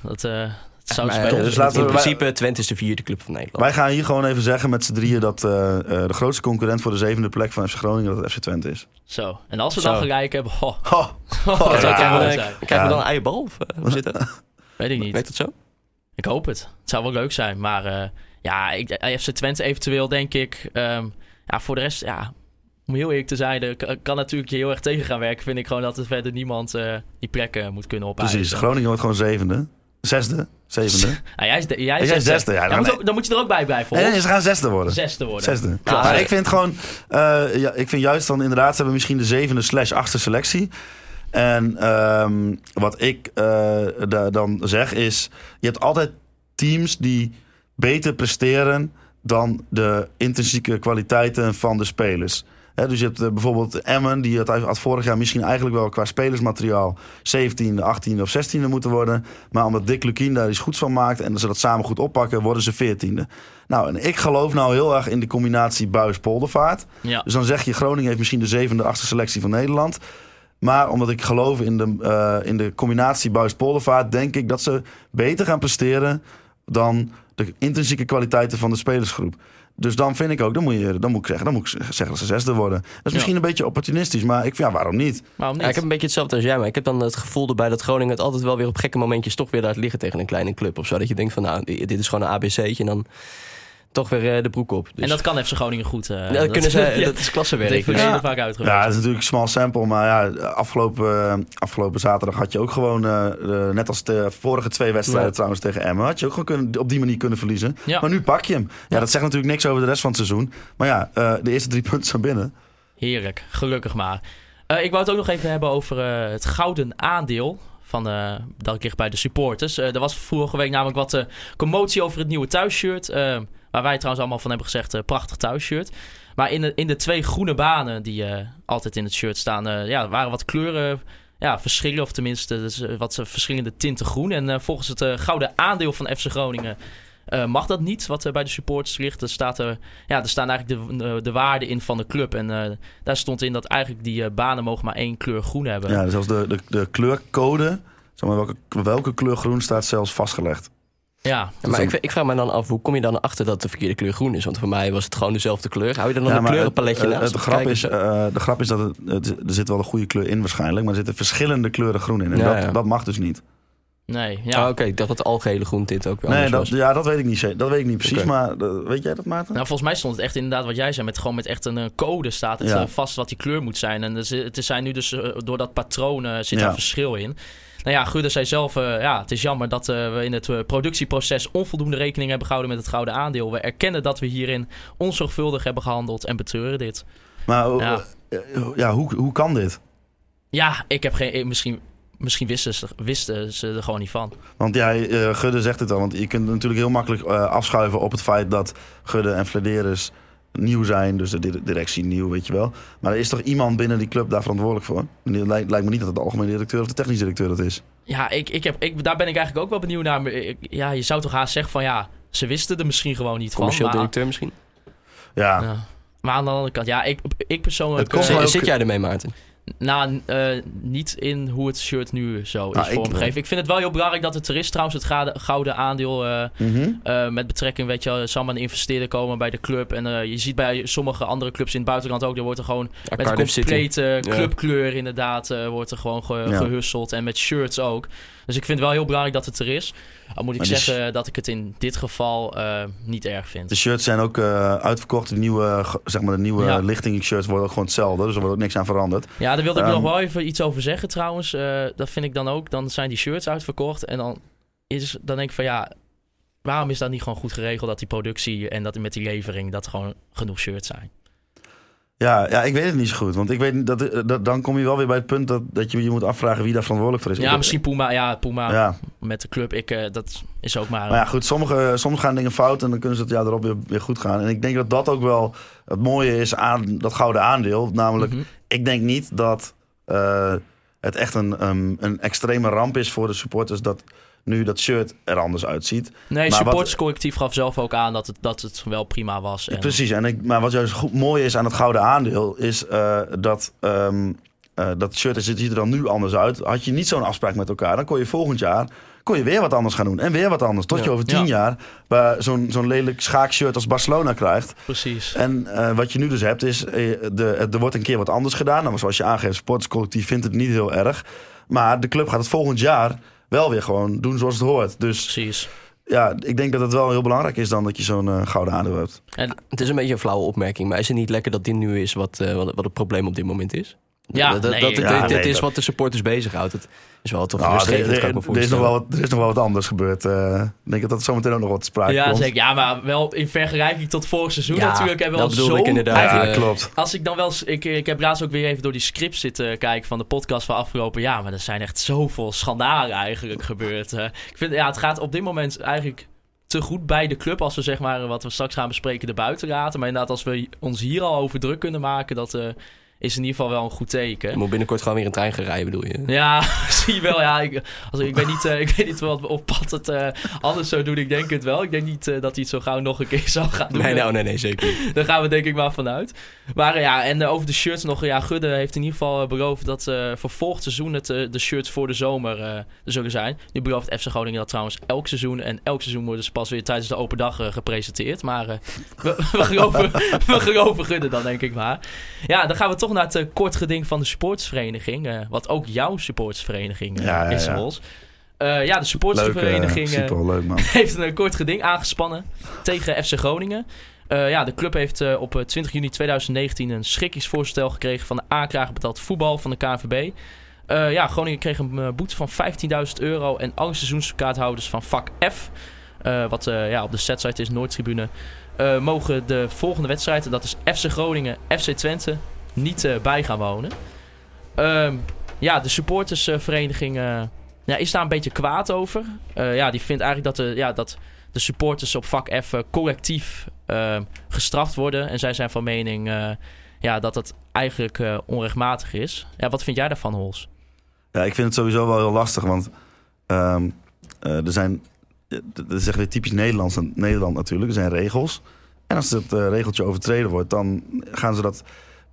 Dat, eh zou maar, spelen. dus laten in we- principe, Twente is de vierde club van Nederland. Wij gaan hier gewoon even zeggen met z'n drieën dat eh, eh, de grootste concurrent voor de zevende plek van FC Groningen dat het FC Twente is. Zo. En als we Zo. dan gelijk hebben, ho, Oh, oh, Ja, zou krijgen, we, krijgen dan een eierbal? Of eh, hoe zit dat? Weet ik niet. Weet het zo? Ik hoop het. Het zou wel leuk zijn. Maar eh, ja, ik, FC Twente eventueel denk ik. ehm, ja, voor de rest, ja, om heel eerlijk te zijn, er kan, kan natuurlijk je heel erg tegen gaan werken. Vind ik gewoon dat er verder niemand eh, die plekken moet kunnen opeisen. precies. Groningen wordt gewoon zevende. Zesde? Zevende? Ah, jij is, de- jij is zesde, ja, dan, dan- moet ook- dan moet je er ook bij blijven. Nee, ze gaan zesde worden. Zesde worden. Zesde. Maar eh, ik vind gewoon, eh, ja, ik vind juist dan inderdaad, ze hebben misschien de zevende slash achtste selectie. En ehm, wat ik eh, da- dan zeg is, je hebt altijd teams die beter presteren dan de intrinsieke kwaliteiten van de spelers. Dus je hebt eh, bijvoorbeeld Emmen, die had, had vorig jaar misschien eigenlijk wel qua spelersmateriaal 17e, 18e of 16e moeten worden. Maar omdat Dick Lukien daar iets goeds van maakt en ze dat samen goed oppakken, worden ze 14e. Nou, en ik geloof nou heel erg in de combinatie Buis-Poldervaart. Ja. Dus dan zeg je, Groningen heeft misschien de zevende, achtste selectie van Nederland. Maar omdat ik geloof in de, eh, in de combinatie Buis-Poldervaart, denk ik dat ze beter gaan presteren dan de intrinsieke kwaliteiten van de spelersgroep. Dus dan vind ik ook, dan moet, je, dan moet ik zeggen, dan moet ik zeggen dat ze zesde worden. Dat is misschien een beetje opportunistisch, maar ik vind, ja, waarom niet? Waarom niet? Ja, ik heb een beetje hetzelfde als jij, maar ik heb dan het gevoel erbij dat Groningen het altijd wel weer op gekke momentjes toch weer laat liggen tegen een kleine club of zo. Dat je denkt van nou, dit is gewoon een ABC'tje en dan toch weer eh, de broek op. Dus, En dat kan FC Groningen goed. eh, Ja, dat kunnen ze, ja, dat is klassenwerk. dat Ja. vaak uitgewerkt. Ja, het is natuurlijk een small sample, maar ja, afgelopen, eh, afgelopen zaterdag had je ook gewoon, eh, eh, net als de vorige twee wedstrijden Ja. trouwens tegen Emmen, had je ook gewoon kunnen, op die manier kunnen verliezen. Ja. Maar nu pak je hem. Ja, dat zegt natuurlijk niks over de rest van het seizoen. Maar ja, eh, de eerste drie punten zijn binnen. Heerlijk, gelukkig maar. Eh, ik wou het ook nog even hebben over eh, het gouden aandeel. Van, eh, dat ligt bij de supporters. Eh, er was vorige week namelijk wat eh, commotie over het nieuwe thuisshirt. Waar wij trouwens allemaal van hebben gezegd: eh, prachtig thuisshirt. Maar in de, in de twee groene banen die eh, altijd in het shirt staan, eh, ja, waren wat kleuren. Ja, verschillen, of tenminste dus, wat verschillende tinten groen. En volgens het gouden aandeel van FC Groningen mag dat niet, wat bij de supporters ligt. Er, staat er, ja, er staan eigenlijk de, de waarden in van de club. En daar stond in dat eigenlijk die banen mogen maar één kleur groen hebben. Ja, zelfs de, de, de kleurcode, zeg maar, welke, welke kleur groen staat zelfs vastgelegd. Ja, maar ik, ik vraag me dan af, hoe kom je dan achter dat de verkeerde kleur groen is? Want voor mij was het gewoon dezelfde kleur. Hou je dan nog Ja, een kleurenpaletje het, eh, naast? de, Of grap is, eh, de grap is dat het, het- er zit wel een goede kleur in waarschijnlijk, maar er zitten verschillende kleuren groen in. En Ja, dat, ja. dat mag dus niet. nee, ja. Ah, Oké, ik dacht dat de algehele groentint ook wel Nee, anders dat, was. ja, dat weet ik niet, dat weet ik niet precies, maar eh, weet jij dat, Maarten? Nou, volgens mij stond het echt inderdaad wat jij zei. Met gewoon met echt een code staat het Ja. vast wat die kleur moet zijn. En er het zijn nu dus door dat patroon zit Ja. daar verschil in. Nou ja, Gudde zei zelf, eh, ja, het is jammer dat eh, we in het eh, productieproces onvoldoende rekening hebben gehouden met het gouden aandeel. We erkennen dat we hierin onzorgvuldig hebben gehandeld en betreuren dit. Maar Ja. ja. hoe, hoe kan dit? Ja, ik heb geen, misschien misschien wisten ze, wisten ze er gewoon niet van. Want eh, Gudde zegt het al. Want je kunt natuurlijk heel makkelijk afschuiven op het feit dat Gudde en Flederis nieuw zijn. Dus de di- directie nieuw, weet je wel. Maar er is toch iemand binnen die club daar verantwoordelijk voor? En Het lijkt, lijkt me niet dat het de algemene directeur of de technisch directeur dat is. Ja, ik, ik heb, ik, daar ben ik eigenlijk ook wel benieuwd naar. Maar ik- ja, je zou toch haast zeggen van ja, ze wisten er misschien gewoon niet van. Commercieel directeur misschien. Ja, ja. maar aan de andere kant, ja, ik, ik persoonlijk... Het Zit, ook- zit jij ermee, Maarten? Nou, eh, niet in hoe het shirt nu zo is ik- vormgegeven. Ik vind het wel heel belangrijk dat het er is. Trouwens, het gouden aandeel eh, Mhm. eh, met betrekking, weet je, wel, zal maar een investeerder komen bij de club. En eh, je ziet bij sommige andere clubs in het buitenland ook, er wordt er gewoon Ja, met Cardiff complete clubkleur inderdaad, eh, wordt er gewoon ge- Ja. gehusseld. En met shirts ook. Dus ik vind het wel heel belangrijk dat het er is. Al moet ik Maar zeggen dat ik het in dit geval eh, niet erg vind. De shirts zijn ook eh, uitverkocht. De nieuwe, zeg maar, de nieuwe Ja. lichting shirts worden ook gewoon hetzelfde. Dus er wordt ook niks aan veranderd. Ja, daar wilde ik Ehm, nog wel even iets over zeggen trouwens. Eh, dat vind ik dan ook. Dan zijn die shirts uitverkocht. En dan, is, dan denk ik van ja, waarom is dat niet gewoon goed geregeld dat die productie en dat met die levering dat gewoon genoeg shirts zijn? Ja, ja, ik weet het niet zo goed. Want ik weet dat, eh, dat dan kom je wel weer bij het punt dat, dat je je moet afvragen wie daar verantwoordelijk voor is. Ja, misschien Puma. Ja, Puma Ja, met de club. Ik, eh, dat is ook maar... maar ja, goed. Sommige, soms gaan dingen fout en dan kunnen ze het jaar erop weer, weer goed gaan. En ik denk dat dat ook wel het mooie is aan dat gouden aandeel. Namelijk, Mhm. ik denk niet dat eh, het echt een, um, een extreme ramp is voor de supporters dat nu dat shirt er anders uitziet. Nee, maar supporterscollectief gaf zelf ook aan dat het, dat het wel prima was. En, Precies, en ik, maar wat juist goed mooi is aan het gouden aandeel, is eh, dat eh, dat shirt ziet er dan nu anders uit. Had je niet zo'n afspraak met elkaar, dan kon je volgend jaar kon je weer wat anders gaan doen. En weer wat anders. Tot je over tien Ja. jaar bij zo'n zo'n lelijk schaakshirt als Barcelona krijgt. Precies. En eh, wat je nu dus hebt is, eh, de, er wordt een keer wat anders gedaan. Nou, zoals je aangeeft, sportscollectief vindt het niet heel erg. Maar de club gaat het volgend jaar wel weer gewoon doen zoals het hoort. Dus Precies. ja, ik denk dat het wel heel belangrijk is dan dat je zo'n eh, gouden aandeel hebt. En Het is een beetje een flauwe opmerking, maar is het niet lekker dat dit nu is wat, eh, wat, wat het probleem op dit moment is? Ja, dat, dat, nee, dat, dit- ja, dit nee, is dat- wat de supporters bezighoudt. Het is wel toch Nou, frustrerend, er, er- er is nog wel wat, er is nog wel wat anders gebeurd. eh. ik denk dat dat zometeen ook nog wat te sprake ja, komt. zeker. Ja, maar wel in vergelijking tot vorig seizoen Ja, natuurlijk hebben we dat al bedoelde zo... ik inderdaad. Ja, klopt. Als ik dan wel eens, ik, ik heb laatst ook weer even door die scripts zitten kijken van de podcast van afgelopen jaar. Maar er zijn echt zoveel schandalen eigenlijk gebeurd. ik vind, ja, het gaat op dit moment eigenlijk te goed bij de club. Als we zeg maar, wat we straks gaan bespreken, de buitenraad. Maar inderdaad, als we ons hier al over druk kunnen maken, dat eh, is in ieder geval wel een goed teken. Je moet binnenkort gewoon weer een trein gaan rijden, bedoel je? Ja, zie je wel. Ja, ik, als, ik, weet niet, eh, ik weet niet wat of Pat het eh, anders zou doen. Ik denk het wel. Ik denk niet eh, dat hij het zo gauw nog een keer zou gaan doen. Nee, nou, nee, nee, zeker niet. Daar gaan we denk ik maar vanuit. Maar ja, en over de shirts nog. Ja, Gudde heeft in ieder geval beloofd dat voor volgend seizoen het, de shirts voor de zomer er zullen zijn. Nu belooft FC Groningen dat trouwens elk seizoen. En elk seizoen worden ze pas weer tijdens de open dag gepresenteerd. Maar we, we, geloven, we geloven Gudde dan denk ik maar. Ja, dan gaan we toch naar het kort geding van de supportsvereniging. eh, wat ook jouw supportsvereniging eh, Ja. Eh, ja, de Leuk, supportersvereniging... eh, super leuk man. heeft een kort geding aangespannen tegen FC Groningen. Eh, ja, de club heeft op eh, 20 juni 2019 een schikkingsvoorstel gekregen van de aanklager betaald voetbal van de KNVB. Ja, Groningen kreeg een boete van 15.000 euro en alle seizoenskaarthouders van vak F, wat ja, op de setsite is Noordtribune, mogen de volgende wedstrijd, en dat is FC Groningen, FC Twente, niet bij gaan wonen. Ehm, ja, de supportersvereniging eh, ja, is daar een beetje kwaad over. Eh, ja, die vindt eigenlijk dat de, ja, dat de supporters op vak F eh, collectief gestraft worden. En zij zijn van mening ja, dat het eigenlijk onrechtmatig is. Ja, wat vind jij daarvan, Hols? Ja, ik vind het sowieso wel heel lastig, want ehm, eh, er zijn, dat is echt weer typisch Nederlands, Nederland natuurlijk, er zijn regels. En als dat eh, regeltje overtreden wordt, dan gaan ze dat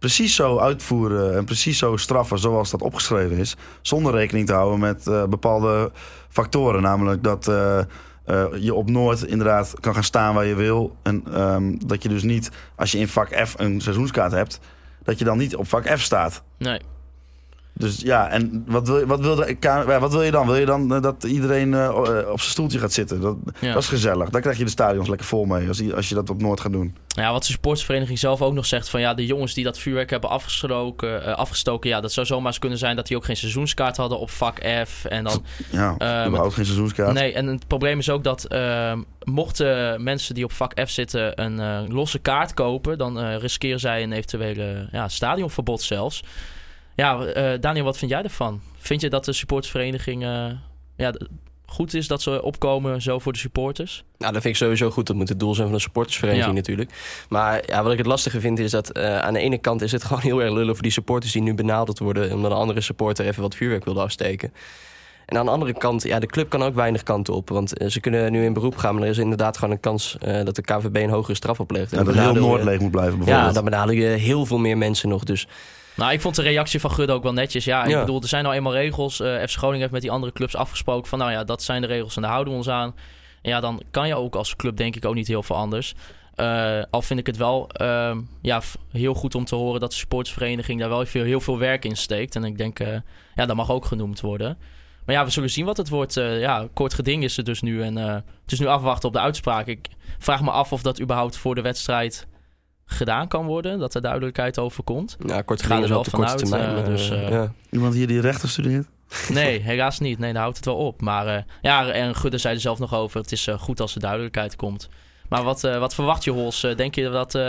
precies zo uitvoeren en precies zo straffen zoals dat opgeschreven is. Zonder rekening te houden met eh, bepaalde factoren, namelijk dat... eh, eh, je op Noord inderdaad kan gaan staan waar je wil. En ehm, dat je dus niet, als je in vak F een seizoenskaart hebt, dat je dan niet op vak F staat. Nee. Dus ja, en wat wil, je- wat wil, de, wat wil je dan? Wil je dan eh, dat iedereen eh, eh, op zijn stoeltje gaat zitten? Dat, Ja. dat is gezellig. Daar krijg je de stadions lekker vol mee als, je- als je dat op Noord gaat doen. Ja, wat de supportersvereniging zelf ook nog zegt van ja, de jongens die dat vuurwerk hebben afgestoken, afgestoken, ja, dat zou zomaar eens kunnen zijn dat die ook geen seizoenskaart hadden op vak F. En dan Ja, Ehm, überhaupt geen seizoenskaart. Nee, en het probleem is ook dat ehm, mochten mensen die op vak F zitten een losse kaart kopen, dan riskeren zij een eventuele ja, stadionverbod zelfs. Ja, eh, Daniel, wat vind jij ervan? Vind je dat de supportersvereniging eh, ja, goed is dat ze opkomen zo voor de supporters? Nou, dat vind ik sowieso goed. Dat moet het doel zijn van de supportersvereniging Ja. natuurlijk. Maar ja, wat ik het lastige vind is dat eh, aan de ene kant is het gewoon heel erg lullig voor die supporters die nu benaderd worden omdat een andere supporter even wat vuurwerk wilde afsteken. En aan de andere kant, ja, de club kan ook weinig kanten op. Want ze kunnen nu in beroep gaan, maar er is inderdaad gewoon een kans eh, dat de KVB een hogere straf oplegt. En Ja, dat heel Noord leeg moet blijven Ja, bijvoorbeeld. dan benadeel je heel veel meer mensen nog. Dus Nou, ik vond de reactie van Gudde ook wel netjes. Ja, ik Ja. bedoel, er zijn nou eenmaal regels. Eh FC Groningen heeft met die andere clubs afgesproken van... nou ja, dat zijn de regels en daar houden we ons aan. En ja, dan kan je ook als club denk ik ook niet heel veel anders. Eh, al vind ik het wel ehm, ja, heel goed om te horen dat de supportersvereniging daar wel veel, heel veel werk in steekt. En ik denk, eh, ja, dat mag ook genoemd worden. Maar ja, we zullen zien wat het wordt. Ja, kort geding is het dus nu. En het is nu afwachten op de uitspraak. Ik vraag me af of dat überhaupt voor de wedstrijd gedaan kan worden. Dat er duidelijkheid over komt. ja, kort Ga er wel op de korte vanuit, termijn. eh, dus, eh, eh, ja. Iemand hier die rechten studeert? Nee, helaas niet. Nee, daar houdt het wel op. Maar eh, ja, en Gudde zei er zelf nog over. Het is eh, goed als er duidelijkheid komt. Maar wat, eh, wat verwacht je, Hols? Eh, denk je dat, eh,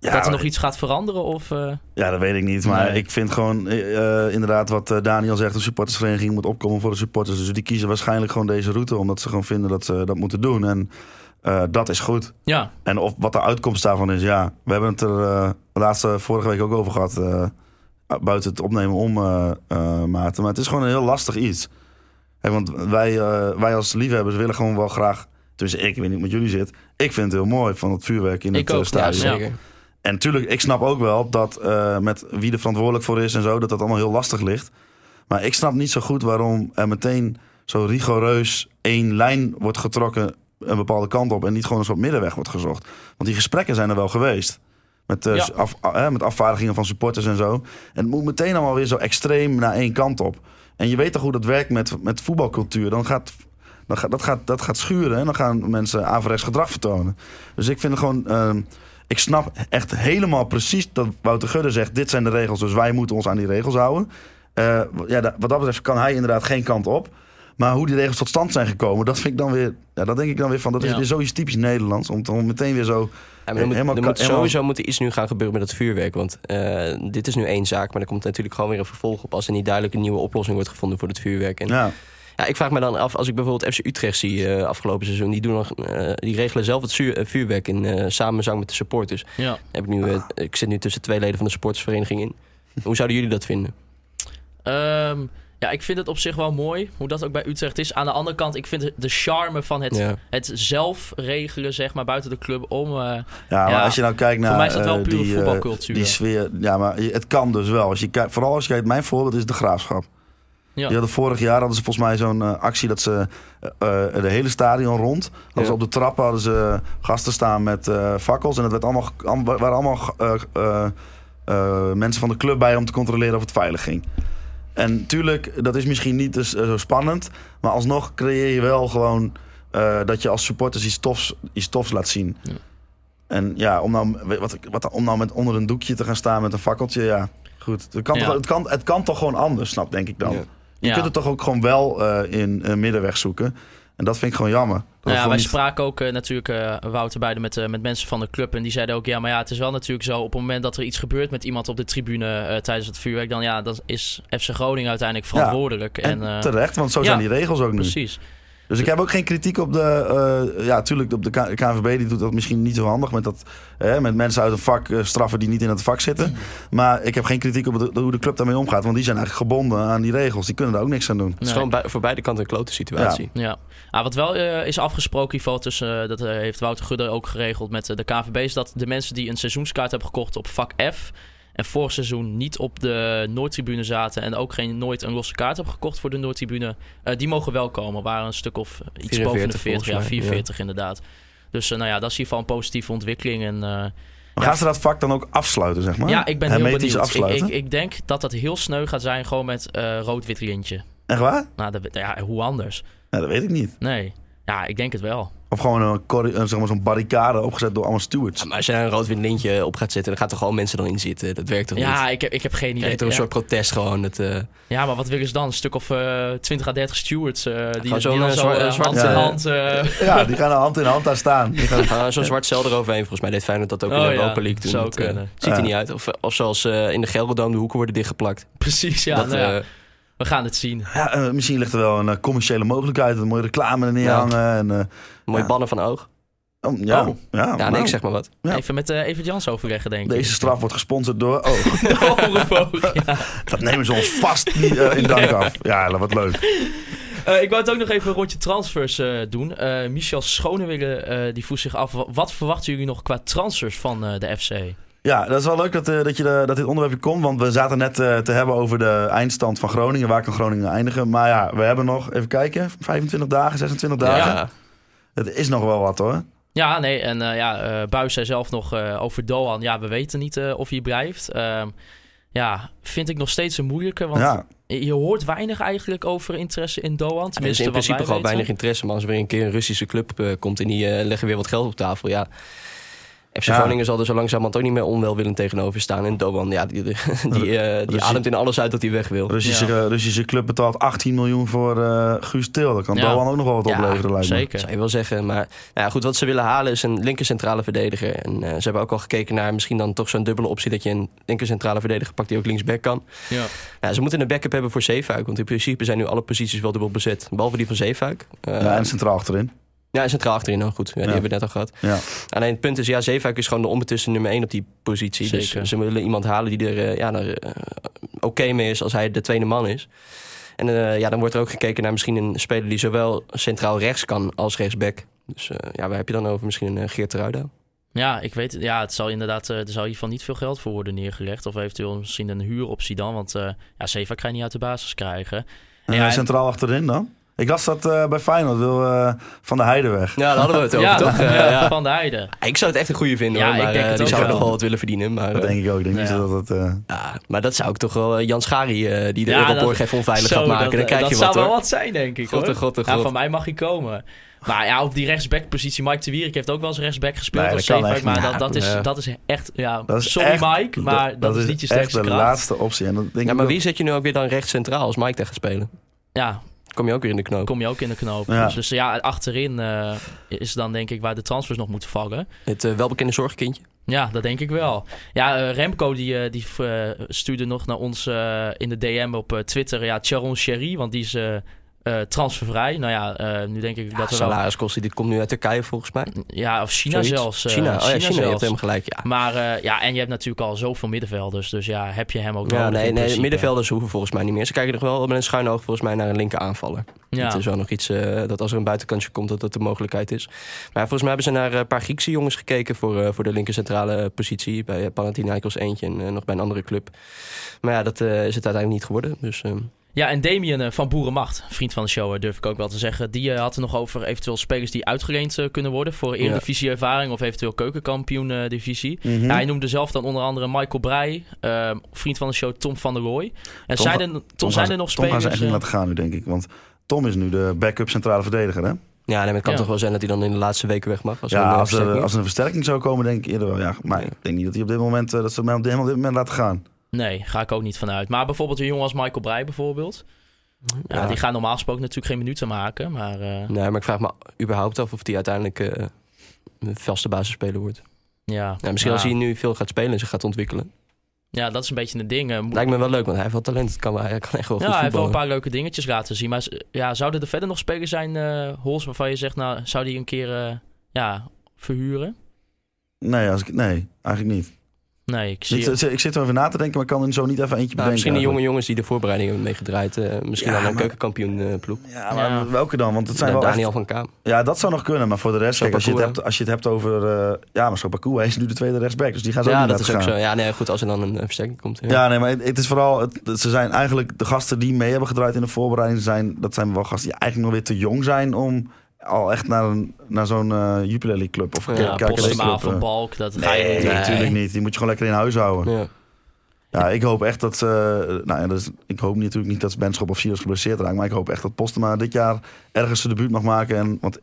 Ja, dat er nog iets gaat veranderen? Of, eh, Ja, dat weet ik niet. Maar Nee. ik vind gewoon eh, eh, inderdaad wat eh, Daniel zegt. De supportersvereniging moet opkomen voor de supporters. Dus die kiezen waarschijnlijk gewoon deze route. Omdat ze gewoon vinden dat ze dat moeten doen. En eh, dat is goed. ja, En of wat de uitkomst daarvan is, ja. We hebben het er eh, de laatste vorige week ook over gehad. eh, buiten het opnemen om, eh, eh, Maarten. Maar het is gewoon een heel lastig iets. Want wij, eh, wij als liefhebbers willen gewoon wel graag... Dus ik, ik weet niet hoe met jullie zit. Ik vind het heel mooi van het vuurwerk in Ik het ook, ja, stadion. ja. zeker. En natuurlijk, ik snap ook wel dat eh, met wie er verantwoordelijk voor is en zo, dat dat allemaal heel lastig ligt. Maar ik snap niet zo goed waarom er meteen zo rigoureus één lijn wordt getrokken een bepaalde kant op en niet gewoon een soort middenweg wordt gezocht. Want die gesprekken zijn er wel geweest. Met, eh, Ja. af, eh, met afvaardigingen van supporters en zo. En het moet meteen allemaal weer zo extreem naar één kant op. En je weet toch hoe dat werkt met, met voetbalcultuur. Dan gaat, dan gaat, dat, gaat, dat gaat schuren en dan gaan mensen averechts gedrag vertonen. Dus ik vind het gewoon... ehm, ik snap echt helemaal precies dat Wouter Gudde zegt... dit zijn de regels, dus wij moeten ons aan die regels houden. Eh, ja, wat dat betreft kan hij inderdaad geen kant op. Maar hoe die regels tot stand zijn gekomen, dat vind ik dan weer... Ja, dat denk ik dan weer van, dat is Ja. weer zoiets typisch Nederlands. Om, om meteen weer zo... Ja, maar er moet, Helemaal er moet helemaal- sowieso moet er iets nu gaan gebeuren met het vuurwerk. Want eh, dit is nu één zaak, maar er komt natuurlijk gewoon weer een vervolg op... als er niet duidelijk een nieuwe oplossing wordt gevonden voor het vuurwerk. En, ja. Ja, ik vraag me dan af, als ik bijvoorbeeld FC Utrecht zie eh, afgelopen seizoen... die, doen nog, eh, die regelen zelf het zuur- vuurwerk in eh, samenzang met de supporters. ja. Heb ik, nu, eh, ik zit nu tussen twee leden van de supportersvereniging in. Hoe zouden jullie dat vinden? Ehm, ja, ik vind het op zich wel mooi hoe dat ook bij Utrecht is. Aan de andere kant, ik vind de charme van het, Ja. het zelf regelen, zeg maar, buiten de club om. eh, ja, maar Ja, als je nou kijkt naar... voor mij is dat wel eh, pure die, eh, voetbalcultuur. die sfeer, ja, maar het kan dus wel. Als je kijkt, vooral als je kijkt, mijn voorbeeld is de graafschap. ja. Die hadden vorig jaar hadden ze volgens mij zo'n actie dat ze eh, eh, de hele stadion rond. Hadden Ja. ze op de trappen hadden ze gasten staan met eh, fakkels. En het werd allemaal, waren allemaal eh, eh, eh, mensen van de club bij om te controleren of het veilig ging. En tuurlijk, dat is misschien niet dus, eh, zo spannend. Maar alsnog creëer je wel gewoon eh, dat je als supporters iets tofs, iets tofs laat zien. Ja. En ja, om nou, wat, wat, om nou met onder een doekje te gaan staan met een fakkeltje, ja, goed. Het kan, Ja. toch, het kan, het kan toch gewoon anders, snap denk ik dan. Ja. Je Ja. kunt het toch ook gewoon wel eh, in een middenweg zoeken. En dat vind ik gewoon jammer. Nou ja, wij niet- spraken ook eh, natuurlijk, eh, Wouter, beide met, eh, met mensen van de club. En die zeiden ook, ja, maar ja, het is wel natuurlijk zo... op het moment dat er iets gebeurt met iemand op de tribune tijdens het vuurwerk... dan ja, dan is FC Groningen uiteindelijk verantwoordelijk. En, en, terecht, want zo ja, zijn die regels ook nu. Precies. Dus ik heb ook geen kritiek op de... eh, ja, natuurlijk, op de KNVB die doet dat misschien niet zo handig... met, dat, eh, met mensen uit een vak eh, straffen die niet in het vak zitten. Maar ik heb geen kritiek op de- hoe de club daarmee omgaat. Want die zijn eigenlijk gebonden aan die regels. Die kunnen daar ook niks aan doen. Het is gewoon bij- voor beide kanten een klote situatie. Ja. Ah, wat wel eh, is afgesproken, Ivo, tussen, dat heeft Wouter Gudde ook geregeld met de KVB, is dat de mensen die een seizoenskaart hebben gekocht op vak F en vorig seizoen niet op de Noordtribune zaten en ook geen, nooit een losse kaart hebben gekocht voor de Noordtribune, eh, die mogen wel komen. Waren een stuk of iets 44 boven de 40, ja, volgens mij, 44 inderdaad. Dus eh, nou ja, dat is in ieder geval een positieve ontwikkeling. En, eh, Maar Ja. gaan ze dat vak dan ook afsluiten, zeg maar? ja, ik ben heel benieuwd. Ik, afsluiten? ik, ik denk dat dat heel sneu gaat zijn, gewoon met eh, rood-wit lintje. Echt waar? Nou, dat, ja, hoe anders? Ja, dat weet ik niet. Nee. Ja, ik denk het wel. Of gewoon een, zeg maar, zo'n barricade opgezet door allemaal stewards. Ja, maar als je daar een rood-wit lintje op gaat zetten, dan gaat er gewoon mensen dan in zitten. Dat werkt toch niet? Ja, ik heb, ik heb geen idee. krijgt toch een Ja. soort protest gewoon. Dat, eh, Ja, maar wat willen ze dan? Een stuk of eh 20 à 30 stewards eh, die, gewoon zo'n, zo zwart- hand in Ja. hand... Ja, die gaan hand in hand daar staan. Die gaan, ah, Zo'n zwart cel eroverheen. Volgens mij deed Feyenoord dat ook in Oh de ja, Europa League toen. zou Dat, kunnen. ziet er niet uit. Of, of zoals eh, in de Gelderdoom de hoeken worden dichtgeplakt. precies, ja. dat, nou ja, we gaan het zien. ja, eh, misschien ligt er wel een eh, commerciële mogelijkheid. Een mooie reclame er neerhangen. En, eh, mooie Ja. bannen van oog. oh, ja, Oh. ja, Ja, nee, ik zeg maar wat. Ja. Even met eh Evert Jans overleggen, denk ik. Deze straf wordt gesponsord door... Oh, De Omroep ja. dat nemen ze ons vast niet in dank af. Ja, wat leuk. Eh, ik wou het ook nog even een rondje transfers eh, doen. Eh, Michel Schonewille eh, die vroeg zich af... wa- wat verwachten jullie nog qua transfers van eh, de FC? Ja, dat is wel leuk dat, eh, dat, je de- dat dit onderwerpje komt. Want we zaten net eh, te hebben over de eindstand van Groningen. Waar kan Groningen eindigen? Maar ja, we hebben nog, even kijken, 25 dagen, 26 dagen. Ja. Het is nog wel wat hoor. Ja, nee, en eh ja, eh Buis zei zelf nog eh, over Doan. Ja, we weten niet eh, of hij blijft. Ehm, ja, vind ik nog steeds een moeilijke. Want Ja, je hoort weinig eigenlijk over interesse in Doan. Er is Tenminste, in principe gewoon weinig interesse. Maar als er weer een keer een Russische club eh, komt en die eh, leggen weer wat geld op tafel. Ja. FC Ja. Groningen zal er zo langzamerhand ook niet meer onwelwillend tegenover staan. En Doan, ja, die, die, die, eh, die ademt in alles uit dat hij weg wil. Russische, Ja. eh, Russische club betaalt 18 miljoen voor eh Guus Til. Dat kan Ja. Doan ook nog wel wat Ja, opleveren lijkt me. Zeker. Zou je wel zeggen. Maar nou ja, goed, wat ze willen halen is een linker centrale verdediger. En eh, ze hebben ook al gekeken naar misschien dan toch zo'n dubbele optie... dat je een linker centrale verdediger pakt die ook linksback kan. Ja. Ja, ze moeten een backup hebben voor Zeefuik. Want in principe zijn nu alle posities wel dubbel bezet. Behalve die van Zeefuik. Eh, Ja, en centraal achterin. Ja, en centraal achterin dan goed. Ja, die Ja. hebben we net al gehad. Ja. Alleen het punt is, ja, Zeefuik is gewoon de onbetwiste nummer 1 op die positie. Zeker. Dus ze willen iemand halen die er eh, ja, er, eh, oké mee is als hij de tweede man is. En eh, ja, dan wordt er ook gekeken naar misschien een speler die zowel centraal rechts kan als rechtsback. Dus eh, ja, waar heb je dan over? Misschien een Geert Ruida? Ja, ik weet het. Ja, het zal inderdaad, er zal geval niet veel geld voor worden neergelegd. Of eventueel misschien een huuroptie dan. Want eh ja, Seva kan je niet uit de basis krijgen. En Ja, en- centraal achterin dan? Ik las dat eh, bij Feyenoord wil eh, Van de Heide weg. Ja, daar hadden we het over, ja, toch? Ja, ja. Van de Heide. Ik zou het echt een goede vinden, Ja, hoor. ik denk eh, het die zou wel. nog wel wat willen verdienen. Maar, Dat denk ik ook. Ik denk Ja. niet dat dat... eh, ja, maar dat zou ik toch wel... Jan Schari, eh, die de Ja, Euroborg even onveilig Zo, gaat maken. dat, dan krijg dat je zou wat, wel wat zijn, denk ik. God, hoor. de god, de Ja, god. van mij mag hij komen. Maar ja, op die rechtsback-positie, Mike de Wierik heeft ook wel eens rechtsback gespeeld Nee, als dat echt Maar dat, dat, is, Ja. dat is echt... Ja, dat is sorry echt- Mike, maar dat, is niet je echt sterkste de kracht. laatste optie. En dat denk Ja, ik maar wie zet je nu ook weer dan rechts centraal als Mike tegen gaat spelen? Ja, Kom je ook weer in de knoop. kom je ook in de knoop. Ja. Dus, dus ja, achterin eh, is dan denk ik waar de transfers nog moeten vallen. Het eh, welbekende zorgkindje. Ja, dat denk ik wel. Ja, eh, Remco die, die stuurde nog naar ons in de DM op Twitter. Ja, Charon Sherry, want die is eh, transfervrij. Nou ja, eh, nu denk ik dat er wel... Salariskosten, dit komt nu uit Turkije volgens mij. Ja, of China Zoiets. zelfs. eh, China, oh ja, China, je hebt helemaal gelijk. Ja, Maar ja, en je hebt natuurlijk al zoveel middenvelders. Dus ja, heb je hem ook ja nodig nee, nee middenvelders hoeven volgens mij niet meer. Ze kijken nog wel met een schuin oog volgens mij naar een linker aanvaller. Ja. Het is wel nog iets dat als er een buitenkantje komt, dat dat de mogelijkheid is. Maar volgens mij hebben ze naar een paar Griekse jongens gekeken voor, voor de linker centrale positie. Bij Panathinaikos eentje en nog bij een andere club. Maar ja, dat is het uiteindelijk niet geworden. Dus ehm, Ja, en Damien eh, van Boerenmacht, vriend van de show, eh, durf ik ook wel te zeggen. Die eh, had het nog over eventueel spelers die uitgeleend kunnen worden voor Eredivisie ervaring of eventueel keukenkampioen divisie. Mhm. Ja, hij noemde zelf dan onder andere Michael Breij, eh, vriend van de show Tom van der Rooij. En Tom zijn er, Tom, Tom zijn er nog ze- Tom gaan spelers... ze echt niet laten gaan nu, denk ik. Want Tom is nu de backup centrale verdediger, hè? ja, nee, maar het kan Ja. toch wel zijn dat hij dan in de laatste weken weg mag. Als er ja, een, als er, als er een versterking zou komen, denk ik eerder wel. Ja, maar Ja. ik denk niet dat hij op dit moment, dat ze hem op dit moment laten gaan. Nee, ga ik ook niet vanuit. Maar bijvoorbeeld een jongen als Michael Breij bijvoorbeeld. Ja, Ja. die gaan normaal gesproken natuurlijk geen minuten maken. Maar eh, Nee, maar ik vraag me überhaupt af of hij uiteindelijk eh, een vaste basisspeler wordt. ja. Ja, misschien Ja. als hij nu veel gaat spelen en zich gaat ontwikkelen. Ja, dat is een beetje een ding. eh, moet- Lijkt me wel leuk, want hij heeft wel talent. Het Kan, wel- hij kan echt wel Ja, goed hij heeft wel een voetballen. paar leuke dingetjes laten zien. Maar ja, zouden er verder nog spelers zijn, eh Hols, waarvan je zegt, nou, zou die een keer eh, ja, verhuren? Nee, als ik, nee eigenlijk niet. Nee, ik zie... Ik, ik zit er even na te denken, maar ik kan er zo niet even eentje Nou, bedenken. misschien de jonge jongens die de voorbereiding hebben meegedraaid. eh, misschien Ja, dan een maar- keukenkampioen eh, ploeg. Ja, maar Ja. welke dan? Want het zijn wel Daniel echt- van Kaam. Ja, dat zou nog kunnen. Maar voor de rest, Zo kijk, als, je het hebt, als je het hebt over... eh, ja, maar zo hij is nu de tweede rechtsback. Dus die gaan ze ook Ja, niet dat is ook gaan. zo. Ja, nee, goed, als er dan een versterking komt. Ja. Ja, nee, maar het, het is vooral... Het- ze zijn eigenlijk... De gasten die mee hebben gedraaid in de voorbereiding... Zijn, dat zijn wel gasten die eigenlijk nog weer te jong zijn... om al echt naar, een, naar zo'n eh Jupiler Club of Ja, KKD van eh. Balk, dat ga je Nee, natuurlijk niet. Die moet je gewoon lekker in huis houden. Ja. Ja, ik hoop echt dat ze... Nou ja, is, ik hoop natuurlijk niet dat Benschop of Sirius geblesseerd raakt. Maar ik hoop echt dat Postema dit jaar ergens zijn debuut mag maken. En, want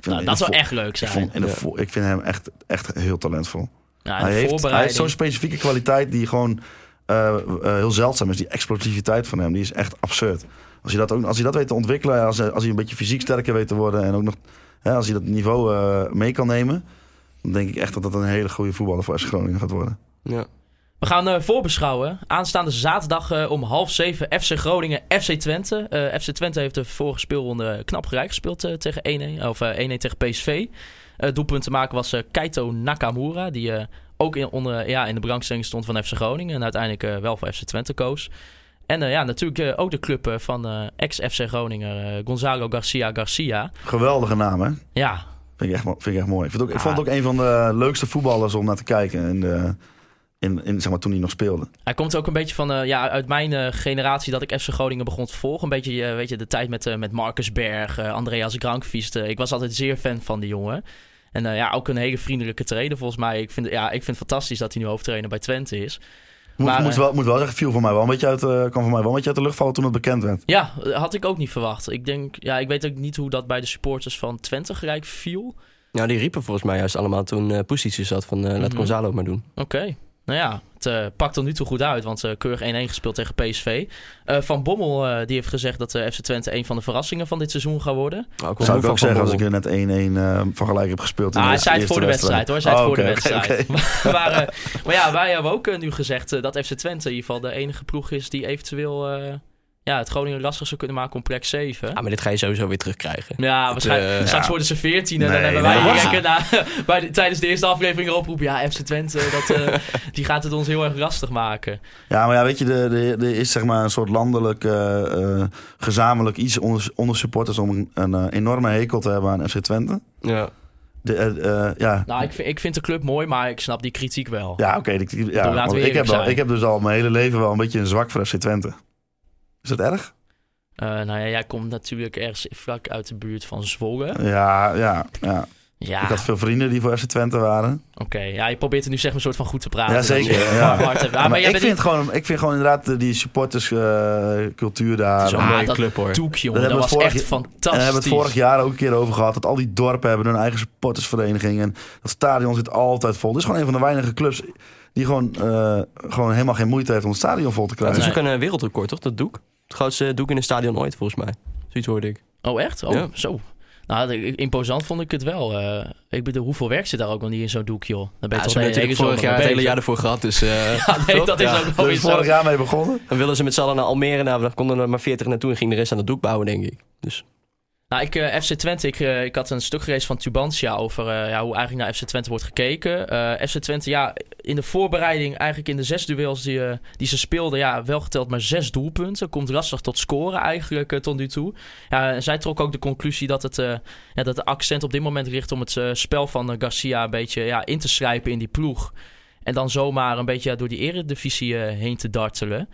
vind Nou, dat zou de echt leuk ik, zijn. vond in de vo- ik vind hem echt, echt heel talentvol. Ja, hij, de heeft, hij heeft zo'n specifieke kwaliteit die gewoon eh, eh, heel zeldzaam is. Die explosiviteit van hem, die is echt absurd. Als je dat, ook, als je dat weet te ontwikkelen, als, als hij een beetje fysiek sterker weet te worden... en ook nog hè, als hij dat niveau eh, mee kan nemen... dan denk ik echt dat dat een hele goede voetballer voor FC Groningen gaat worden. Ja. We gaan eh, voorbeschouwen. Aanstaande zaterdag eh, om half zeven FC Groningen, FC Twente. FC Twente heeft de vorige speelronde knap gelijk gespeeld tegen 1-1. Of eh, 1-1 tegen PSV. Doelpunt te maken was Keito Nakamura. Die ook in, onder, ja, in de belangstelling stond van FC Groningen. En uiteindelijk wel voor FC Twente koos. En eh, ja, natuurlijk eh, ook de club eh, van ex-FC Groningen, Gonzalo Garcia Garcia. Geweldige naam, hè? Ja, Vind ik echt, vind ik echt mooi. Ik, het ook, ik Ah. vond het ook een van de leukste voetballers om naar te kijken. In de, in, in, zeg maar, toen hij nog speelde. Hij komt ook een beetje van, ja, uit mijn generatie dat ik FC Groningen begon te volgen. Een beetje, weet je, de tijd met, met Marcus Berg, Andreas Grankvist. ik was altijd zeer fan van die jongen. En ja, ook een hele vriendelijke trainer volgens mij. Ik vind, ja, ik vind het fantastisch dat hij nu hoofdtrainer bij Twente is. Moet, Maar, moet, eh, wel, moet wel zeggen, viel voor mij wel een beetje uit, eh, kwam voor mij wel een beetje uit de lucht vallen toen het bekend werd. Ja, had ik ook niet verwacht. Ik denk, ja, ik weet ook niet hoe dat bij de supporters van Twente gelijk viel. Nou, die riepen volgens mij juist allemaal toen uh, zat van eh, laat Mhm. Gonzalo maar doen. Oké. Nou ja, het eh, pakt tot nu toe goed uit, want keurig 1-1 gespeeld tegen PSV. Eh, van Bommel eh, die heeft gezegd dat eh, FC Twente een van de verrassingen van dit seizoen gaat worden. Nou, ik was Zou ik ook van zeggen als ik er net 1-1 eh, van gelijk heb gespeeld. in Ah, de hij zei het voor de wedstrijd hoor. Hij zei het Oh, voor de oké, wedstrijd. maar, maar ja, wij hebben ook nu gezegd dat FC Twente in ieder geval de enige ploeg is die eventueel eh, ja, het Groningen lastig zou kunnen maken om plek 7. Ah, maar dit ga je sowieso weer terugkrijgen. Ja, waarschijnlijk. eh, straks ja. worden ze 14 en dan Nee, hebben nee, wij Jekke na, bij de- tijdens de eerste aflevering oproep. Ja, FC Twente, dat, eh, die gaat het ons heel erg lastig maken. Ja, maar ja, weet je, er, er, er is zeg maar een soort landelijk, eh, eh, gezamenlijk iets onder, onder supporters om een, een enorme hekel te hebben aan FC Twente. Ja. De, ja, Nou, ik vind, ik vind de club mooi, maar ik snap die kritiek wel. ja oké. ja, ik, heb wel- ik heb dus al mijn hele leven wel een beetje een zwak voor FC Twente. Is dat erg? Eh, nou ja, jij komt natuurlijk ergens vlak uit de buurt van Zwolle. Ja, ja, ja. Ja, Ik had veel vrienden die voor FC Twente waren. oké. Ja, je probeert er nu zeg maar een soort van goed te praten. Ja, zeker, je ja. Ah, maar ik, bent vind gewoon, ik vind gewoon inderdaad eh, die supporterscultuur daar. Het is wel een Ah, dat club hoor. Toek, jongen. Dat Dat, was vorig echt fantastisch. En we hebben het vorig jaar ook een keer over gehad. Dat al die dorpen hebben hun eigen supportersvereniging. En dat stadion zit altijd vol. Dit is gewoon een van de weinige clubs die gewoon, eh, gewoon helemaal geen moeite heeft om het stadion vol te Het krijgen. is ook een wereldrecord, toch? Dat doek. Het grootste doek in een stadion ooit, volgens mij. Zoiets hoorde ik. Oh, echt? Oh, Ja. zo. Nou, imposant vond ik het wel. Eh, ik bedoel, hoeveel werk zit daar ook nog niet in zo'n doek, joh? Dan ben Ja, je ze toch natuurlijk hele vorig jaar het hele jaar ervoor gehad. Dus eh, Ja, nee, dat is Ja. ook wel Daar weer zo. vorig jaar mee begonnen. dan willen ze met z'n allen naar Almere. Nou, dan konden er maar 40 naartoe en ging de rest aan het doek bouwen, denk ik. Dus Nou, ik, eh, FC Twente, ik, ik had een stuk gelezen van Tubantia over eh, ja, hoe eigenlijk naar FC Twente wordt gekeken. Eh, FC Twente, ja, in de voorbereiding, eigenlijk in de zes duels die, eh, die ze speelden, ja, wel geteld maar zes doelpunten. Komt lastig tot scoren eigenlijk eh, tot nu toe. Ja, zij trok ook de conclusie dat, het, eh, ja, dat de accent op dit moment ligt om het spel van Garcia een beetje ja, in te schrijven in die ploeg. En dan zomaar een beetje door die eredivisie heen te dartelen.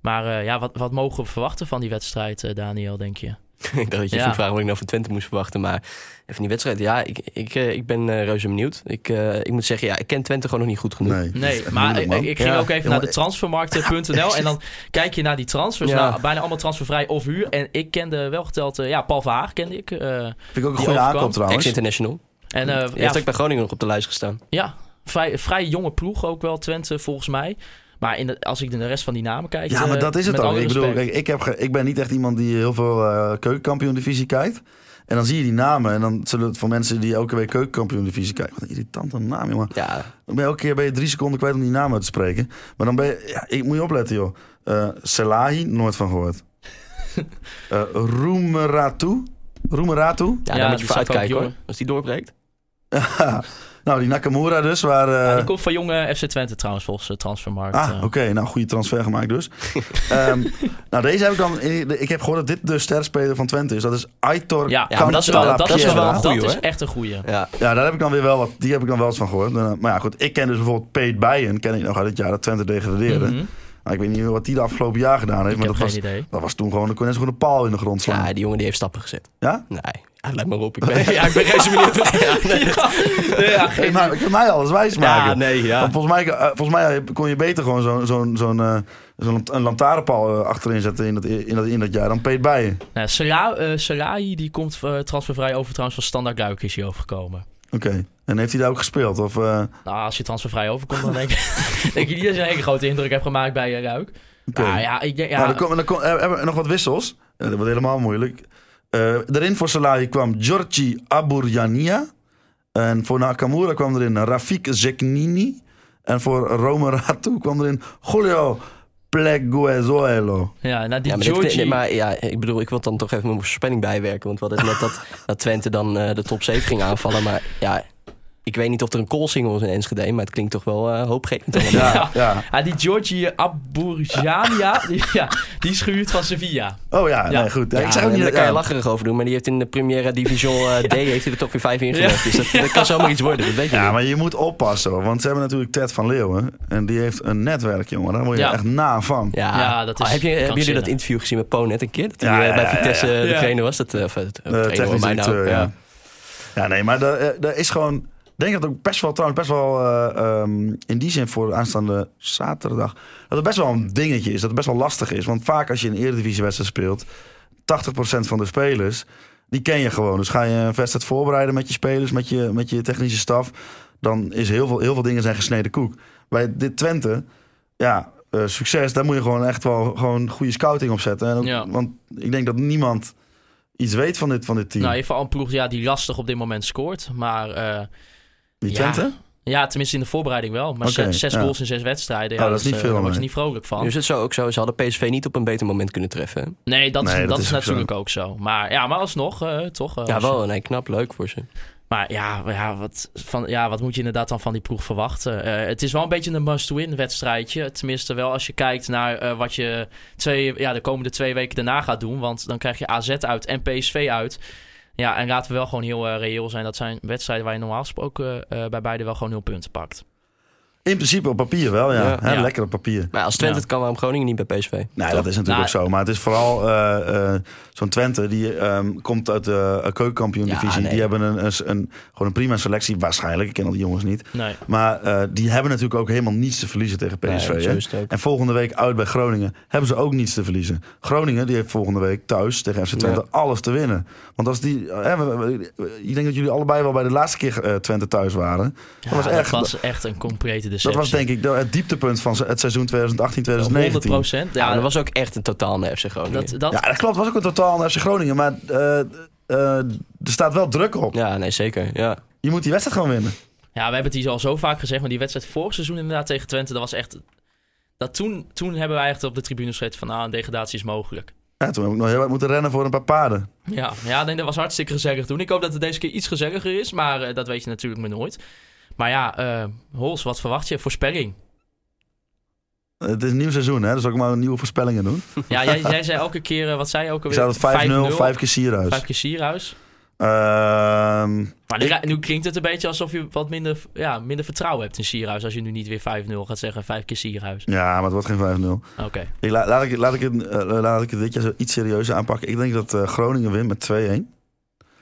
Maar ja, wat, wat mogen we verwachten van die wedstrijd, Daniel, denk je? ik dacht dat je Ja. ging vragen wat ik nou van Twente moest verwachten. Maar even die wedstrijd. Ja, ik, ik, eh, ik ben eh, reuze benieuwd. Ik, eh, ik moet zeggen, ja, ik ken Twente gewoon nog niet goed genoeg. Nee, maar moeilijk, ik, ging Ja. ook even naar de transfermarkt.nl en dan kijk je naar die transfers. Ja. Nou, bijna allemaal transfervrij of huur. En ik kende wel geteld, ja, Paul Verhaag kende ik. eh, Vind ik ook een goede aankoop trouwens. Ex-international. en eh, ja, heeft ook bij Groningen nog op de lijst gestaan. ja vrij, vrij jonge ploeg ook wel, Twente volgens mij. Maar in de, als ik de rest van die namen kijk... Ja, maar eh, dat is het alle Ik bedoel, kijk, ik, heb ge- ik ben niet echt iemand die heel veel eh keukenkampioen-divisie kijkt. En dan zie je die namen. En dan zullen het voor mensen die elke week keukenkampioen-divisie kijken. Wat een irritante naam, jongen. Ja, Dan ben je elke keer ben je drie seconden kwijt om die naam uit te spreken. Maar dan ben je... Ja, ik moet je opletten, joh. Eh Selahi, nooit van gehoord. Eh Roemeratu. Roemeratu. ja, Ja, dan moet je ook vooruitkijken hoor. Als die doorbreekt. nou, die Nakamura dus, waar... eh, Ja, die komt van jonge FC Twente trouwens, volgens de transfermarkt. Ah, eh. oké. Nou, goede transfer gemaakt dus. Ehm, nou, deze heb ik dan... Ik heb gehoord dat dit de sterspeler van Twente is. Dat is Aitor Ja, Ja, maar dat is wel- dat is wel een goeie, dat is echt een goeie. Ja, Ja, daar heb ik dan weer wel wat, die heb ik dan wel eens van gehoord. Eh, Maar ja, goed. Ik ken dus bijvoorbeeld Peet Bijen. Ken ik nog uit het jaar dat Twente degradeerde. Nou, ik weet niet wat die de afgelopen jaar gedaan heeft. Ik Maar heb dat geen was, idee. dat was toen gewoon... Kon je net zo goed een paal in de grond slaan. ja, die jongen die heeft stappen gezet. Ja? Nee, Ja, let maar op. Ik ben, ja, ik ben. Ja, nee, Ja, geen- maar, ik kan mij alles wijs maken. ja, nee, ja. Want volgens, mij, eh, volgens mij kon je beter gewoon zo'n zo'n zo'n eh, zo'n een lantaarnpaal eh, achterin zetten in dat, in, dat, in dat jaar dan Peet Bijen. Nou, eh, Serahi die komt eh, transfervrij over trouwens van Standard Luik is hij overgekomen. Oké. En heeft hij daar ook gespeeld? Of, eh, Nou, als je transfervrij overkomt, dan denk ik, denk ik niet dat je een hele grote indruk hebt gemaakt bij uh, Luik. oké. Nou ja, ik denk, ja, Nou, dan, kom, dan kom- eh, hebben we nog wat wissels. Eh, dat wordt helemaal moeilijk. Eh erin voor Salahi kwam Giorgi Aburjania. En voor Nakamura kwam erin Rafik Zeknini. En voor Rome Ratu kwam erin Julio Pleguezuelo. ja, nou, die Ja, maar, dit- Georgie... nee, maar ja, ik bedoel, ik wil dan toch even mijn voorspelling bijwerken. Want we hadden net dat, dat Twente dan eh, de top 7 ging aanvallen. Maar ja, ik weet niet of er een koolsingel was in Enschede. Maar het klinkt toch wel eh, hoopgevend. Ja, Ja. ja. Ja, die Georgi Aburjania, die, ja, die is gehuurd van Sevilla. Oh ja, Ja. nee, goed. Ja, Ja, ik ook niet daar kan je lacherig over doen. Maar die heeft in de Primera Division eh, D heeft hij er toch weer vijf ingelegd. Dus dat, dat kan zomaar iets worden, dat weet je Ja, niet. maar je moet oppassen. hoor. Want ze hebben natuurlijk Ted van Leeuwen. En die heeft een netwerk, jongen. Daar word je Ja. echt na van. Ja, Ja, dat is Oh, heb je, hebben jullie dat interview gezien met Po net een keer? Dat hij Ja, eh, ja, bij Vitesse ja. de trainer was? Dat, of, De trainer bij mij nou. directeur, ja. nee, maar er is gewoon... Ik denk dat het ook best wel, trouwens, best wel eh, ehm, in die zin voor aanstaande zaterdag... dat het best wel een dingetje is, dat het best wel lastig is. Want vaak als je een eredivisiewedstrijd speelt... 80% van de spelers, die ken je gewoon. Dus ga je een wedstrijd voorbereiden met je spelers, met je, met je technische staf... dan is heel veel, heel veel dingen zijn gesneden koek. Bij dit Twente, ja, eh, succes, daar moet je gewoon echt wel gewoon goede scouting op zetten. En ook, Ja. Want ik denk dat niemand iets weet van dit, van dit team. Nou, even al een ploeg ja, die lastig op dit moment scoort. Maar eh, die ja. Twente? ja, tenminste in de voorbereiding wel. Maar zes, zes ja. goals in zes wedstrijden. Oh, Ja, dat is niet eh, veel, Daar je nee. niet vrolijk van. Nu is het zo ook zo, ze hadden PSV niet op een beter moment kunnen treffen. Nee, dat, Nee, is, dat dat is is, ook natuurlijk ook zo. Maar ja, maar alsnog, eh, toch? eh, Ja, wel. Nee, knap, leuk voor ze. Maar ja, ja, wat, van, ja, wat moet je inderdaad dan van die ploeg verwachten? Het is wel een beetje een must-win wedstrijdje. Tenminste wel als je kijkt naar wat je twee, ja, de komende twee weken daarna gaat doen. Want dan krijg je AZ uit en PSV uit. Ja, en laten we wel gewoon heel eh, reëel zijn. Dat zijn wedstrijden waar je normaal gesproken eh, bij beide wel gewoon nul punten pakt. In principe op papier wel, ja. Ja. Lekker op papier. Maar als Twente Ja. het kan, waarom Groningen niet bij PSV? Nee, Toch? dat is natuurlijk Nou, ook zo. Maar het is vooral eh, eh, zo'n Twente, die ehm, komt uit de uh, keukenkampioen-divisie. Ja, nee. Die hebben een, een, een- gewoon een prima selectie, waarschijnlijk. Ik ken al die jongens niet. Nee. Maar eh, die hebben natuurlijk ook helemaal niets te verliezen tegen Nee, PSV. ook. En volgende week uit bij Groningen hebben ze ook niets te verliezen. Groningen die heeft volgende week thuis tegen FC Twente alles te winnen. Want als die, eh, ik denk dat jullie allebei wel bij de laatste keer eh, Twente thuis waren. Ja, was echt- dat was echt een complete deceptie. Dat was denk ik het dieptepunt van het seizoen 2018-2019. 100 procent. Ja, Ja, dat was ook echt een totaal naar FC Groningen. dat, dat, Ja, dat klopt. was ook een totaal naar FC Groningen. Maar eh, eh, er staat wel druk op. Ja, nee, zeker. Ja. Je moet die wedstrijd gewoon winnen. Ja, we hebben het hier al zo vaak gezegd, maar die wedstrijd vorig seizoen inderdaad tegen Twente, dat was echt... Dat toen, toen hebben wij echt op de tribune gezeten van, nou, een degradatie is mogelijk. Ja, toen heb ik nog heel hard moeten rennen voor een paar paarden. Ja, ja nee, dat was hartstikke gezellig toen. Ik hoop dat het deze keer iets gezelliger is, maar eh, dat weet je natuurlijk maar nooit. Maar ja, eh Hols, wat verwacht je? Voorspelling. Het is een nieuw seizoen, hè? Dus ook maar nieuwe voorspellingen doen. Ja, jij, jij zei elke keer, eh, wat zei je ook Ik alweer? het 5-0, 5 keer Sierhuis. Vijf keer Sierhuis. Ehm, Maar nu, nu klinkt het een beetje alsof je wat minder, ja, minder vertrouwen hebt in Sierhuis. Als je nu niet weer 5-0 gaat zeggen, vijf keer Sierhuis. ja, maar het wordt geen 5-0. Oké. Ik, la- laat, ik, laat, ik het, eh, laat ik het dit jaar zo iets serieuzer aanpakken. Ik denk dat eh, Groningen wint met 2-1.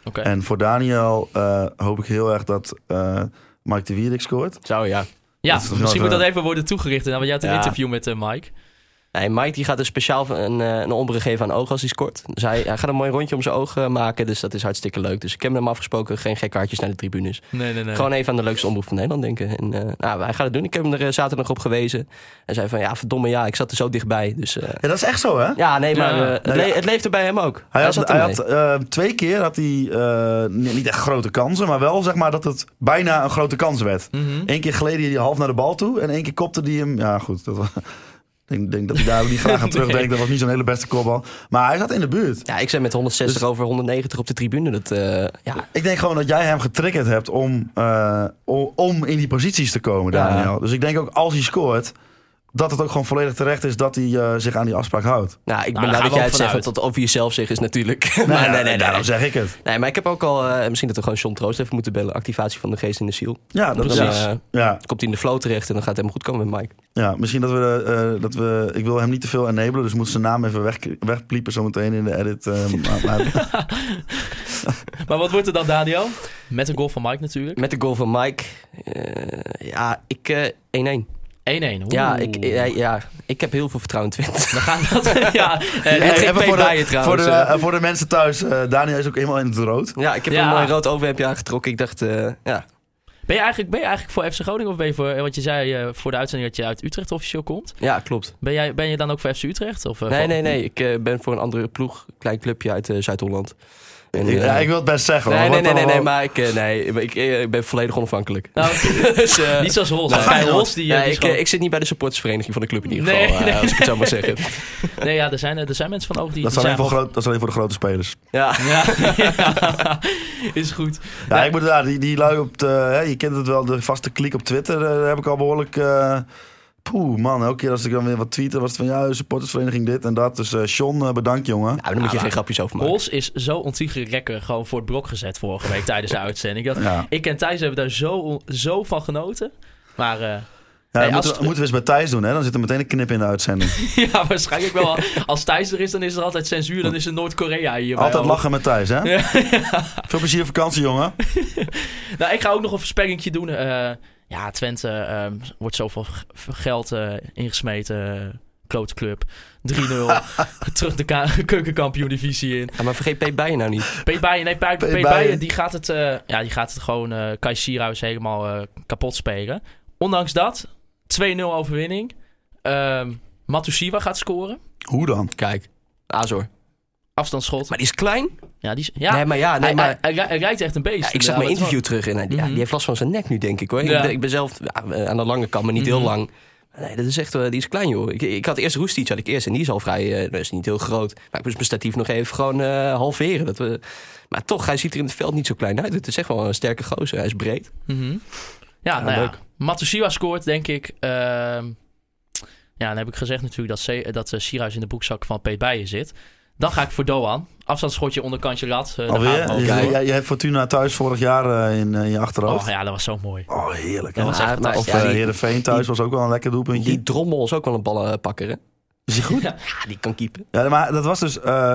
Oké. En voor Daniel eh, hoop ik heel erg dat eh, Mike de Wierik scoort. Zou ja. Ja, misschien moet dat even worden toegericht. Nou, want jij had een Ja. interview met eh, Mike. Nee, Mike die gaat dus speciaal een, eh, een ombre geven aan ogen als hij scoort. Dus hij, hij gaat een mooi rondje om zijn ogen maken. Dus dat is hartstikke leuk. Dus ik heb met hem afgesproken. Geen gekke kaartjes naar de tribunes. Nee, nee, nee. Gewoon even aan de leukste omroep van Nederland denken. En eh, nou, hij gaat het doen. Ik heb hem er eh, zaterdag op gewezen. Hij zei van ja, verdomme ja, ik zat er zo dichtbij. Dus eh, Ja, dat is echt zo, hè? ja, nee, maar Ja. eh, het, Nee, le- het leefde bij hem ook. Hij had, hij had eh, twee keer had hij eh, niet echt grote kansen, maar wel zeg maar dat het bijna een grote kans werd. Mhm. Eén keer gleed hij half naar de bal toe en één keer kopte hij hem. Ja, goed. Dat was, ik denk, dat hij daar niet graag aan terugdenkt. Dat was niet zo'n hele beste kopbal. Maar hij zat in de buurt. Ja, ik zei met 160 Dus- over 190 op de tribune. Dat, eh, ja, Ik denk gewoon dat jij hem getriggerd hebt om, eh, om in die posities te komen, Ja. Daniel. Dus ik denk ook als hij scoort, dat het ook gewoon volledig terecht is dat hij eh, zich aan die afspraak houdt. nou, ik daar ben we dat jij het zegt, dat over jezelf zeggen is natuurlijk... Nee, maar nee, nee, nee, daarom nee. zeg ik het. Nee, maar ik heb ook al... eh, misschien dat we gewoon John Troost even moeten bellen. Activatie van de geest in de ziel. Ja, dat Dan Precies. eh, ja, komt hij in de flow terecht en dan gaat het helemaal goed komen met Mike. ja, misschien dat we, eh, dat we... Ik wil hem niet te veel enabelen, dus moet zijn naam even weg, wegpliepen zometeen in de edit. maar- maar- wat wordt er dan, Daniel? Met een goal van Mike natuurlijk. 1-1. Met de goal van Mike. eh, ja, ik... eh, 1-1. Ja, ik, ja, ja, ik heb heel veel vertrouwen in Twente. Dan gaan dat... ja, eh, even voor bij je de, trouwens, voor, de, eh. eh, voor de mensen thuis, eh, Daniel is ook helemaal in het rood. Ja, ik heb Ja. een mooi rood overhemdje aangetrokken. Ik dacht, eh, ja. ben, je eigenlijk, ben je eigenlijk voor FC Groningen of ben je voor... Want je zei eh, voor de uitzending dat je uit Utrecht officieel komt. ja, klopt. Ben, jij, ben je dan ook voor FC Utrecht? Of, eh, Nee, voor- nee, nee. Ik eh, ben voor een andere ploeg. Klein clubje uit eh, Zuid-Holland. En, Ik- eh, ja, ik wil het best zeggen. Nee, hoor. nee, nee, nee, nee, maar ik, eh, nee, ik, ik, ik ben volledig onafhankelijk. Nou, dus, eh, Niet zoals Hols. Hols die... eh, nee, die is ik, gewoon- eh, ik zit niet bij de supportersvereniging van de club in ieder Nee, geval, eh, nee. als ik het zo mag zeggen. Nee, ja, er zijn, er zijn mensen van oog die... Dat die alleen voor zijn groot, dat is alleen voor de grote spelers. Ja, Ja, ja. is goed. Ja, Nee. ik moet, ja, die, die lui op de, hè, je kent het wel, de vaste klik op Twitter, eh, daar heb ik al behoorlijk... eh Poeh, man, elke keer als ik dan weer wat tweette, was het van ja, supportersvereniging dit en dat. Dus eh Sean, eh, bedankt jongen. nou, daar moet je geen grapjes over maken. Hols is zo ontiegelijk lekker gewoon voor het blok gezet vorige week tijdens de uitzending. Dat, Ja, ik en Thijs hebben daar zo, zo van genoten. Maar eh, ja Hey, moeten, we- moeten we eens bij Thijs doen, hè? Dan zit er meteen een knip in de uitzending. ja, waarschijnlijk wel. Als Thijs er is, dan is er altijd censuur. Dan is er Noord-Korea hier. Altijd lachen met Thijs, hè? Ja. Veel plezier op vakantie, jongen. Nou, ik ga ook nog een verspekkingje doen. Eh, ja, Twente ehm, wordt zoveel geld eh, ingesmeten. eh, Klote club. 3-0. Terug de ka- keukenkampioen-divisie in. Ja, maar vergeet P. Bijen nou niet. Peet Bijen, nee, Bijen. Bijen, die gaat het, eh, ja, die gaat het gewoon eh Kai Sierhuis helemaal eh, kapot spelen. Ondanks dat, 2-0 overwinning. Ehm Matusiwa gaat scoren. Hoe dan? Kijk, Azor. Afstandsschot. Maar die is klein. ja, die is, ja. Nee, maar ja, nee, hij, maar... hij, hij, hij rijdt echt een beest. Ja, ik zag mijn interview terug en hij- ja, Mhm. die heeft last van zijn nek nu, denk ik hoor. Ik, ben, ik ben zelf ja, aan de lange kant, maar niet heel Mhm. lang. Nee, dat is echt, eh, die is klein joh. Ik, ik had eerst Roestic, had ik eerst en die is al vrij, eh, dat is niet heel groot. Maar ik moest mijn statief nog even gewoon eh, halveren. Dat we, maar toch, hij ziet er in het veld niet zo klein uit. Het is echt wel een sterke gozer, hij is breed. Mhm. Ja, nou leuk. ja. Matusiwa scoort, denk ik. Ehm, ja, dan heb ik gezegd natuurlijk dat, Se- dat eh, Sierhuis in de boekzak van Peet Bijen zit. Dan ga ik voor Doan. Afstandsschotje onderkantje lat. het Alweer? ook. Jij- jij hebt Fortuna thuis vorig jaar eh, in, eh, in je achterhoofd. Oh ja, dat was zo mooi. Oh, heerlijk. Dat was Ja, echt fantastisch. Of Ja, die- Heerenveen thuis was ook wel een lekker doelpuntje. Die drommel is ook wel een ballenpakker hè? Is die goed? Ja, die kan keepen. Ja, maar dat was dus... eh,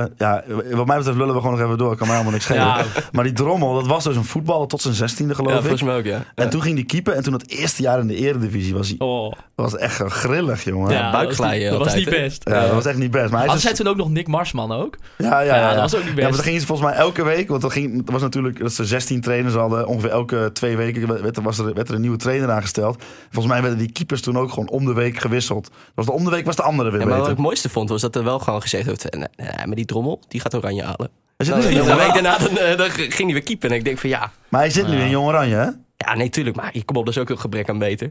eh, ja, wat mij betreft lullen we gewoon nog even door. Kan mij helemaal niks schelen. Ja, Maar die drommel, dat was dus een voetballer tot zijn zestiende geloof Ja, ik. volgens mij ook ja. En toen ging die keeper. En toen het eerste jaar in de eredivisie was hij oh. was echt grillig, jongen. ja, Ja, dat was buikglijden niet- Dat was altijd, niet hè? best. dat was echt niet best. Maar hij is Hadden zij dus- toen ook nog Nick Marsman ook? ja, ja, ja, Ja, dat was ook niet Ja, best. maar dan gingen ze volgens mij elke week, want dat, ging, dat was natuurlijk dat ze 16 trainers hadden. Ongeveer elke twee weken werd, er- was er, werd er een nieuwe trainer aangesteld. Volgens mij werden die keepers toen ook gewoon om de week gewisseld. Was de om de week was de weer Ja, maar wat ik het mooiste vond, was dat er wel gewoon gezegd werd... eh, Nee, nee, maar die drommel, die gaat oranje halen. Hij zit Nou, nu in een Jong week Oranje. daarna dan, eh, dan ging hij weer keepen. En ik denk van ja, Maar hij zit nu in Jong Oranje, hè? ja nee, tuurlijk. Maar kom op, dat is ook een gebrek aan beter.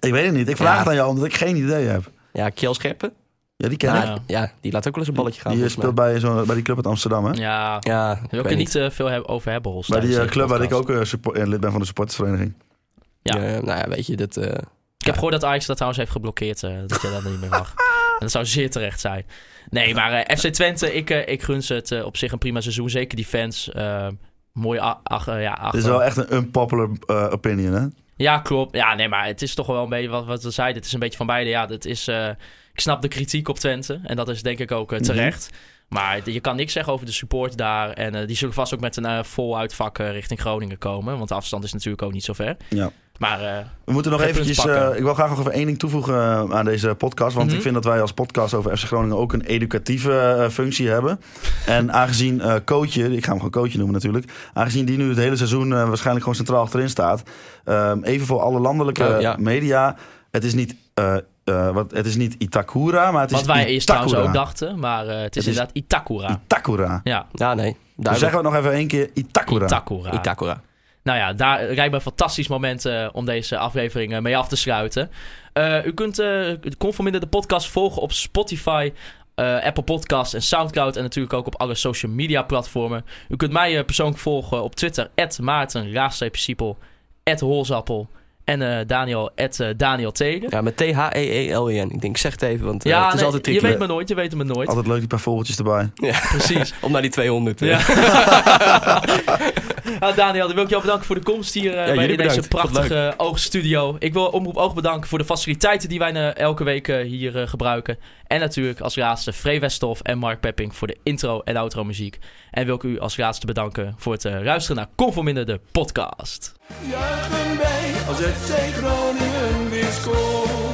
Ik weet het niet. Ik vraag Ja. het aan jou omdat ik geen idee heb. Ja, Kjell Scherpen. Ja, die ken Nou, ik. Ja. die laat ook wel eens een balletje gaan. Die speelt bij, zo, bij die club uit Amsterdam, hè? Ja. Ja, wil ik er niet eh, veel heb- over hebben, Hols. Bij die club waar ik ook eh, support- lid ben van de supportersvereniging. Ja. Ja. nou ja, weet je, dat... Ik heb gehoord dat Ajax dat trouwens heeft geblokkeerd. eh, dat je dat niet meer mag. En dat zou zeer terecht zijn. Nee, maar eh, FC Twente, ik, eh, ik gun ze het op zich een prima seizoen. Zeker die fans. eh, mooi ach- ja, Dit achter. is wel echt een unpopular eh, opinion, hè? Ja, klopt. Ja, nee, maar het is toch wel een beetje wat, wat we zeiden. Het is een beetje van beide. Ja, dat is, eh, ik snap de kritiek op Twente. En dat is denk ik ook eh, terecht. Maar je kan niks zeggen over de support daar. En eh, die zullen vast ook met een eh, vol uitvak richting Groningen komen. Want de afstand is natuurlijk ook niet zo ver. Ja. Maar eh, We moeten nog eventjes... eh, ik wil graag nog even één ding toevoegen eh, aan deze podcast. Want Mhm. ik vind dat wij als podcast over FC Groningen ook een educatieve functie hebben. En aangezien eh coachje, ik ga hem gewoon coachje noemen natuurlijk. Aangezien die nu het hele seizoen waarschijnlijk gewoon centraal achterin staat. ehm, even voor alle landelijke Oh, ja. media. Het is niet... eh, eh, wat, het is niet Itakura, maar het is wat wij eerst trouwens ook dachten. Maar eh, het is Het is- inderdaad Itakura. Itakura. Ja, ja, nee. Dus zeggen we het nog even één keer. Itakura. Itakura. Itakura. Nou ja, daar rijdt een fantastisch moment eh, om deze aflevering eh, mee af te sluiten. Eh, u kunt uh, Conforminder de podcast volgen op Spotify, Apple Podcasts en Soundcloud. En natuurlijk ook op alle social media platformen. U kunt mij persoonlijk volgen op Twitter, Maarten, Holzappel. En eh, Daniel, at, eh, Daniel Tegen. Ja, met T-H-E-E-L-E-N. Ik denk, zeg het even, want eh, Ja, het is nee, altijd je tricky. weet me nooit, je weet me nooit. Altijd leuk, die paar vogeltjes erbij. Ja, Precies. om naar die 200. eh. Ja. Ah, Daniel, dan wil ik jou bedanken voor de komst hier eh, bij in deze prachtige Oogstudio. Ik wil Omroep Oog bedanken voor de faciliteiten die wij elke week hier gebruiken. En natuurlijk als laatste Free Westhoff en Mark Pepping voor de intro en outro muziek. En wil ik u als laatste bedanken voor het luisteren naar Conforminder, de podcast. Juichen wij als FC Groningen weer scoort.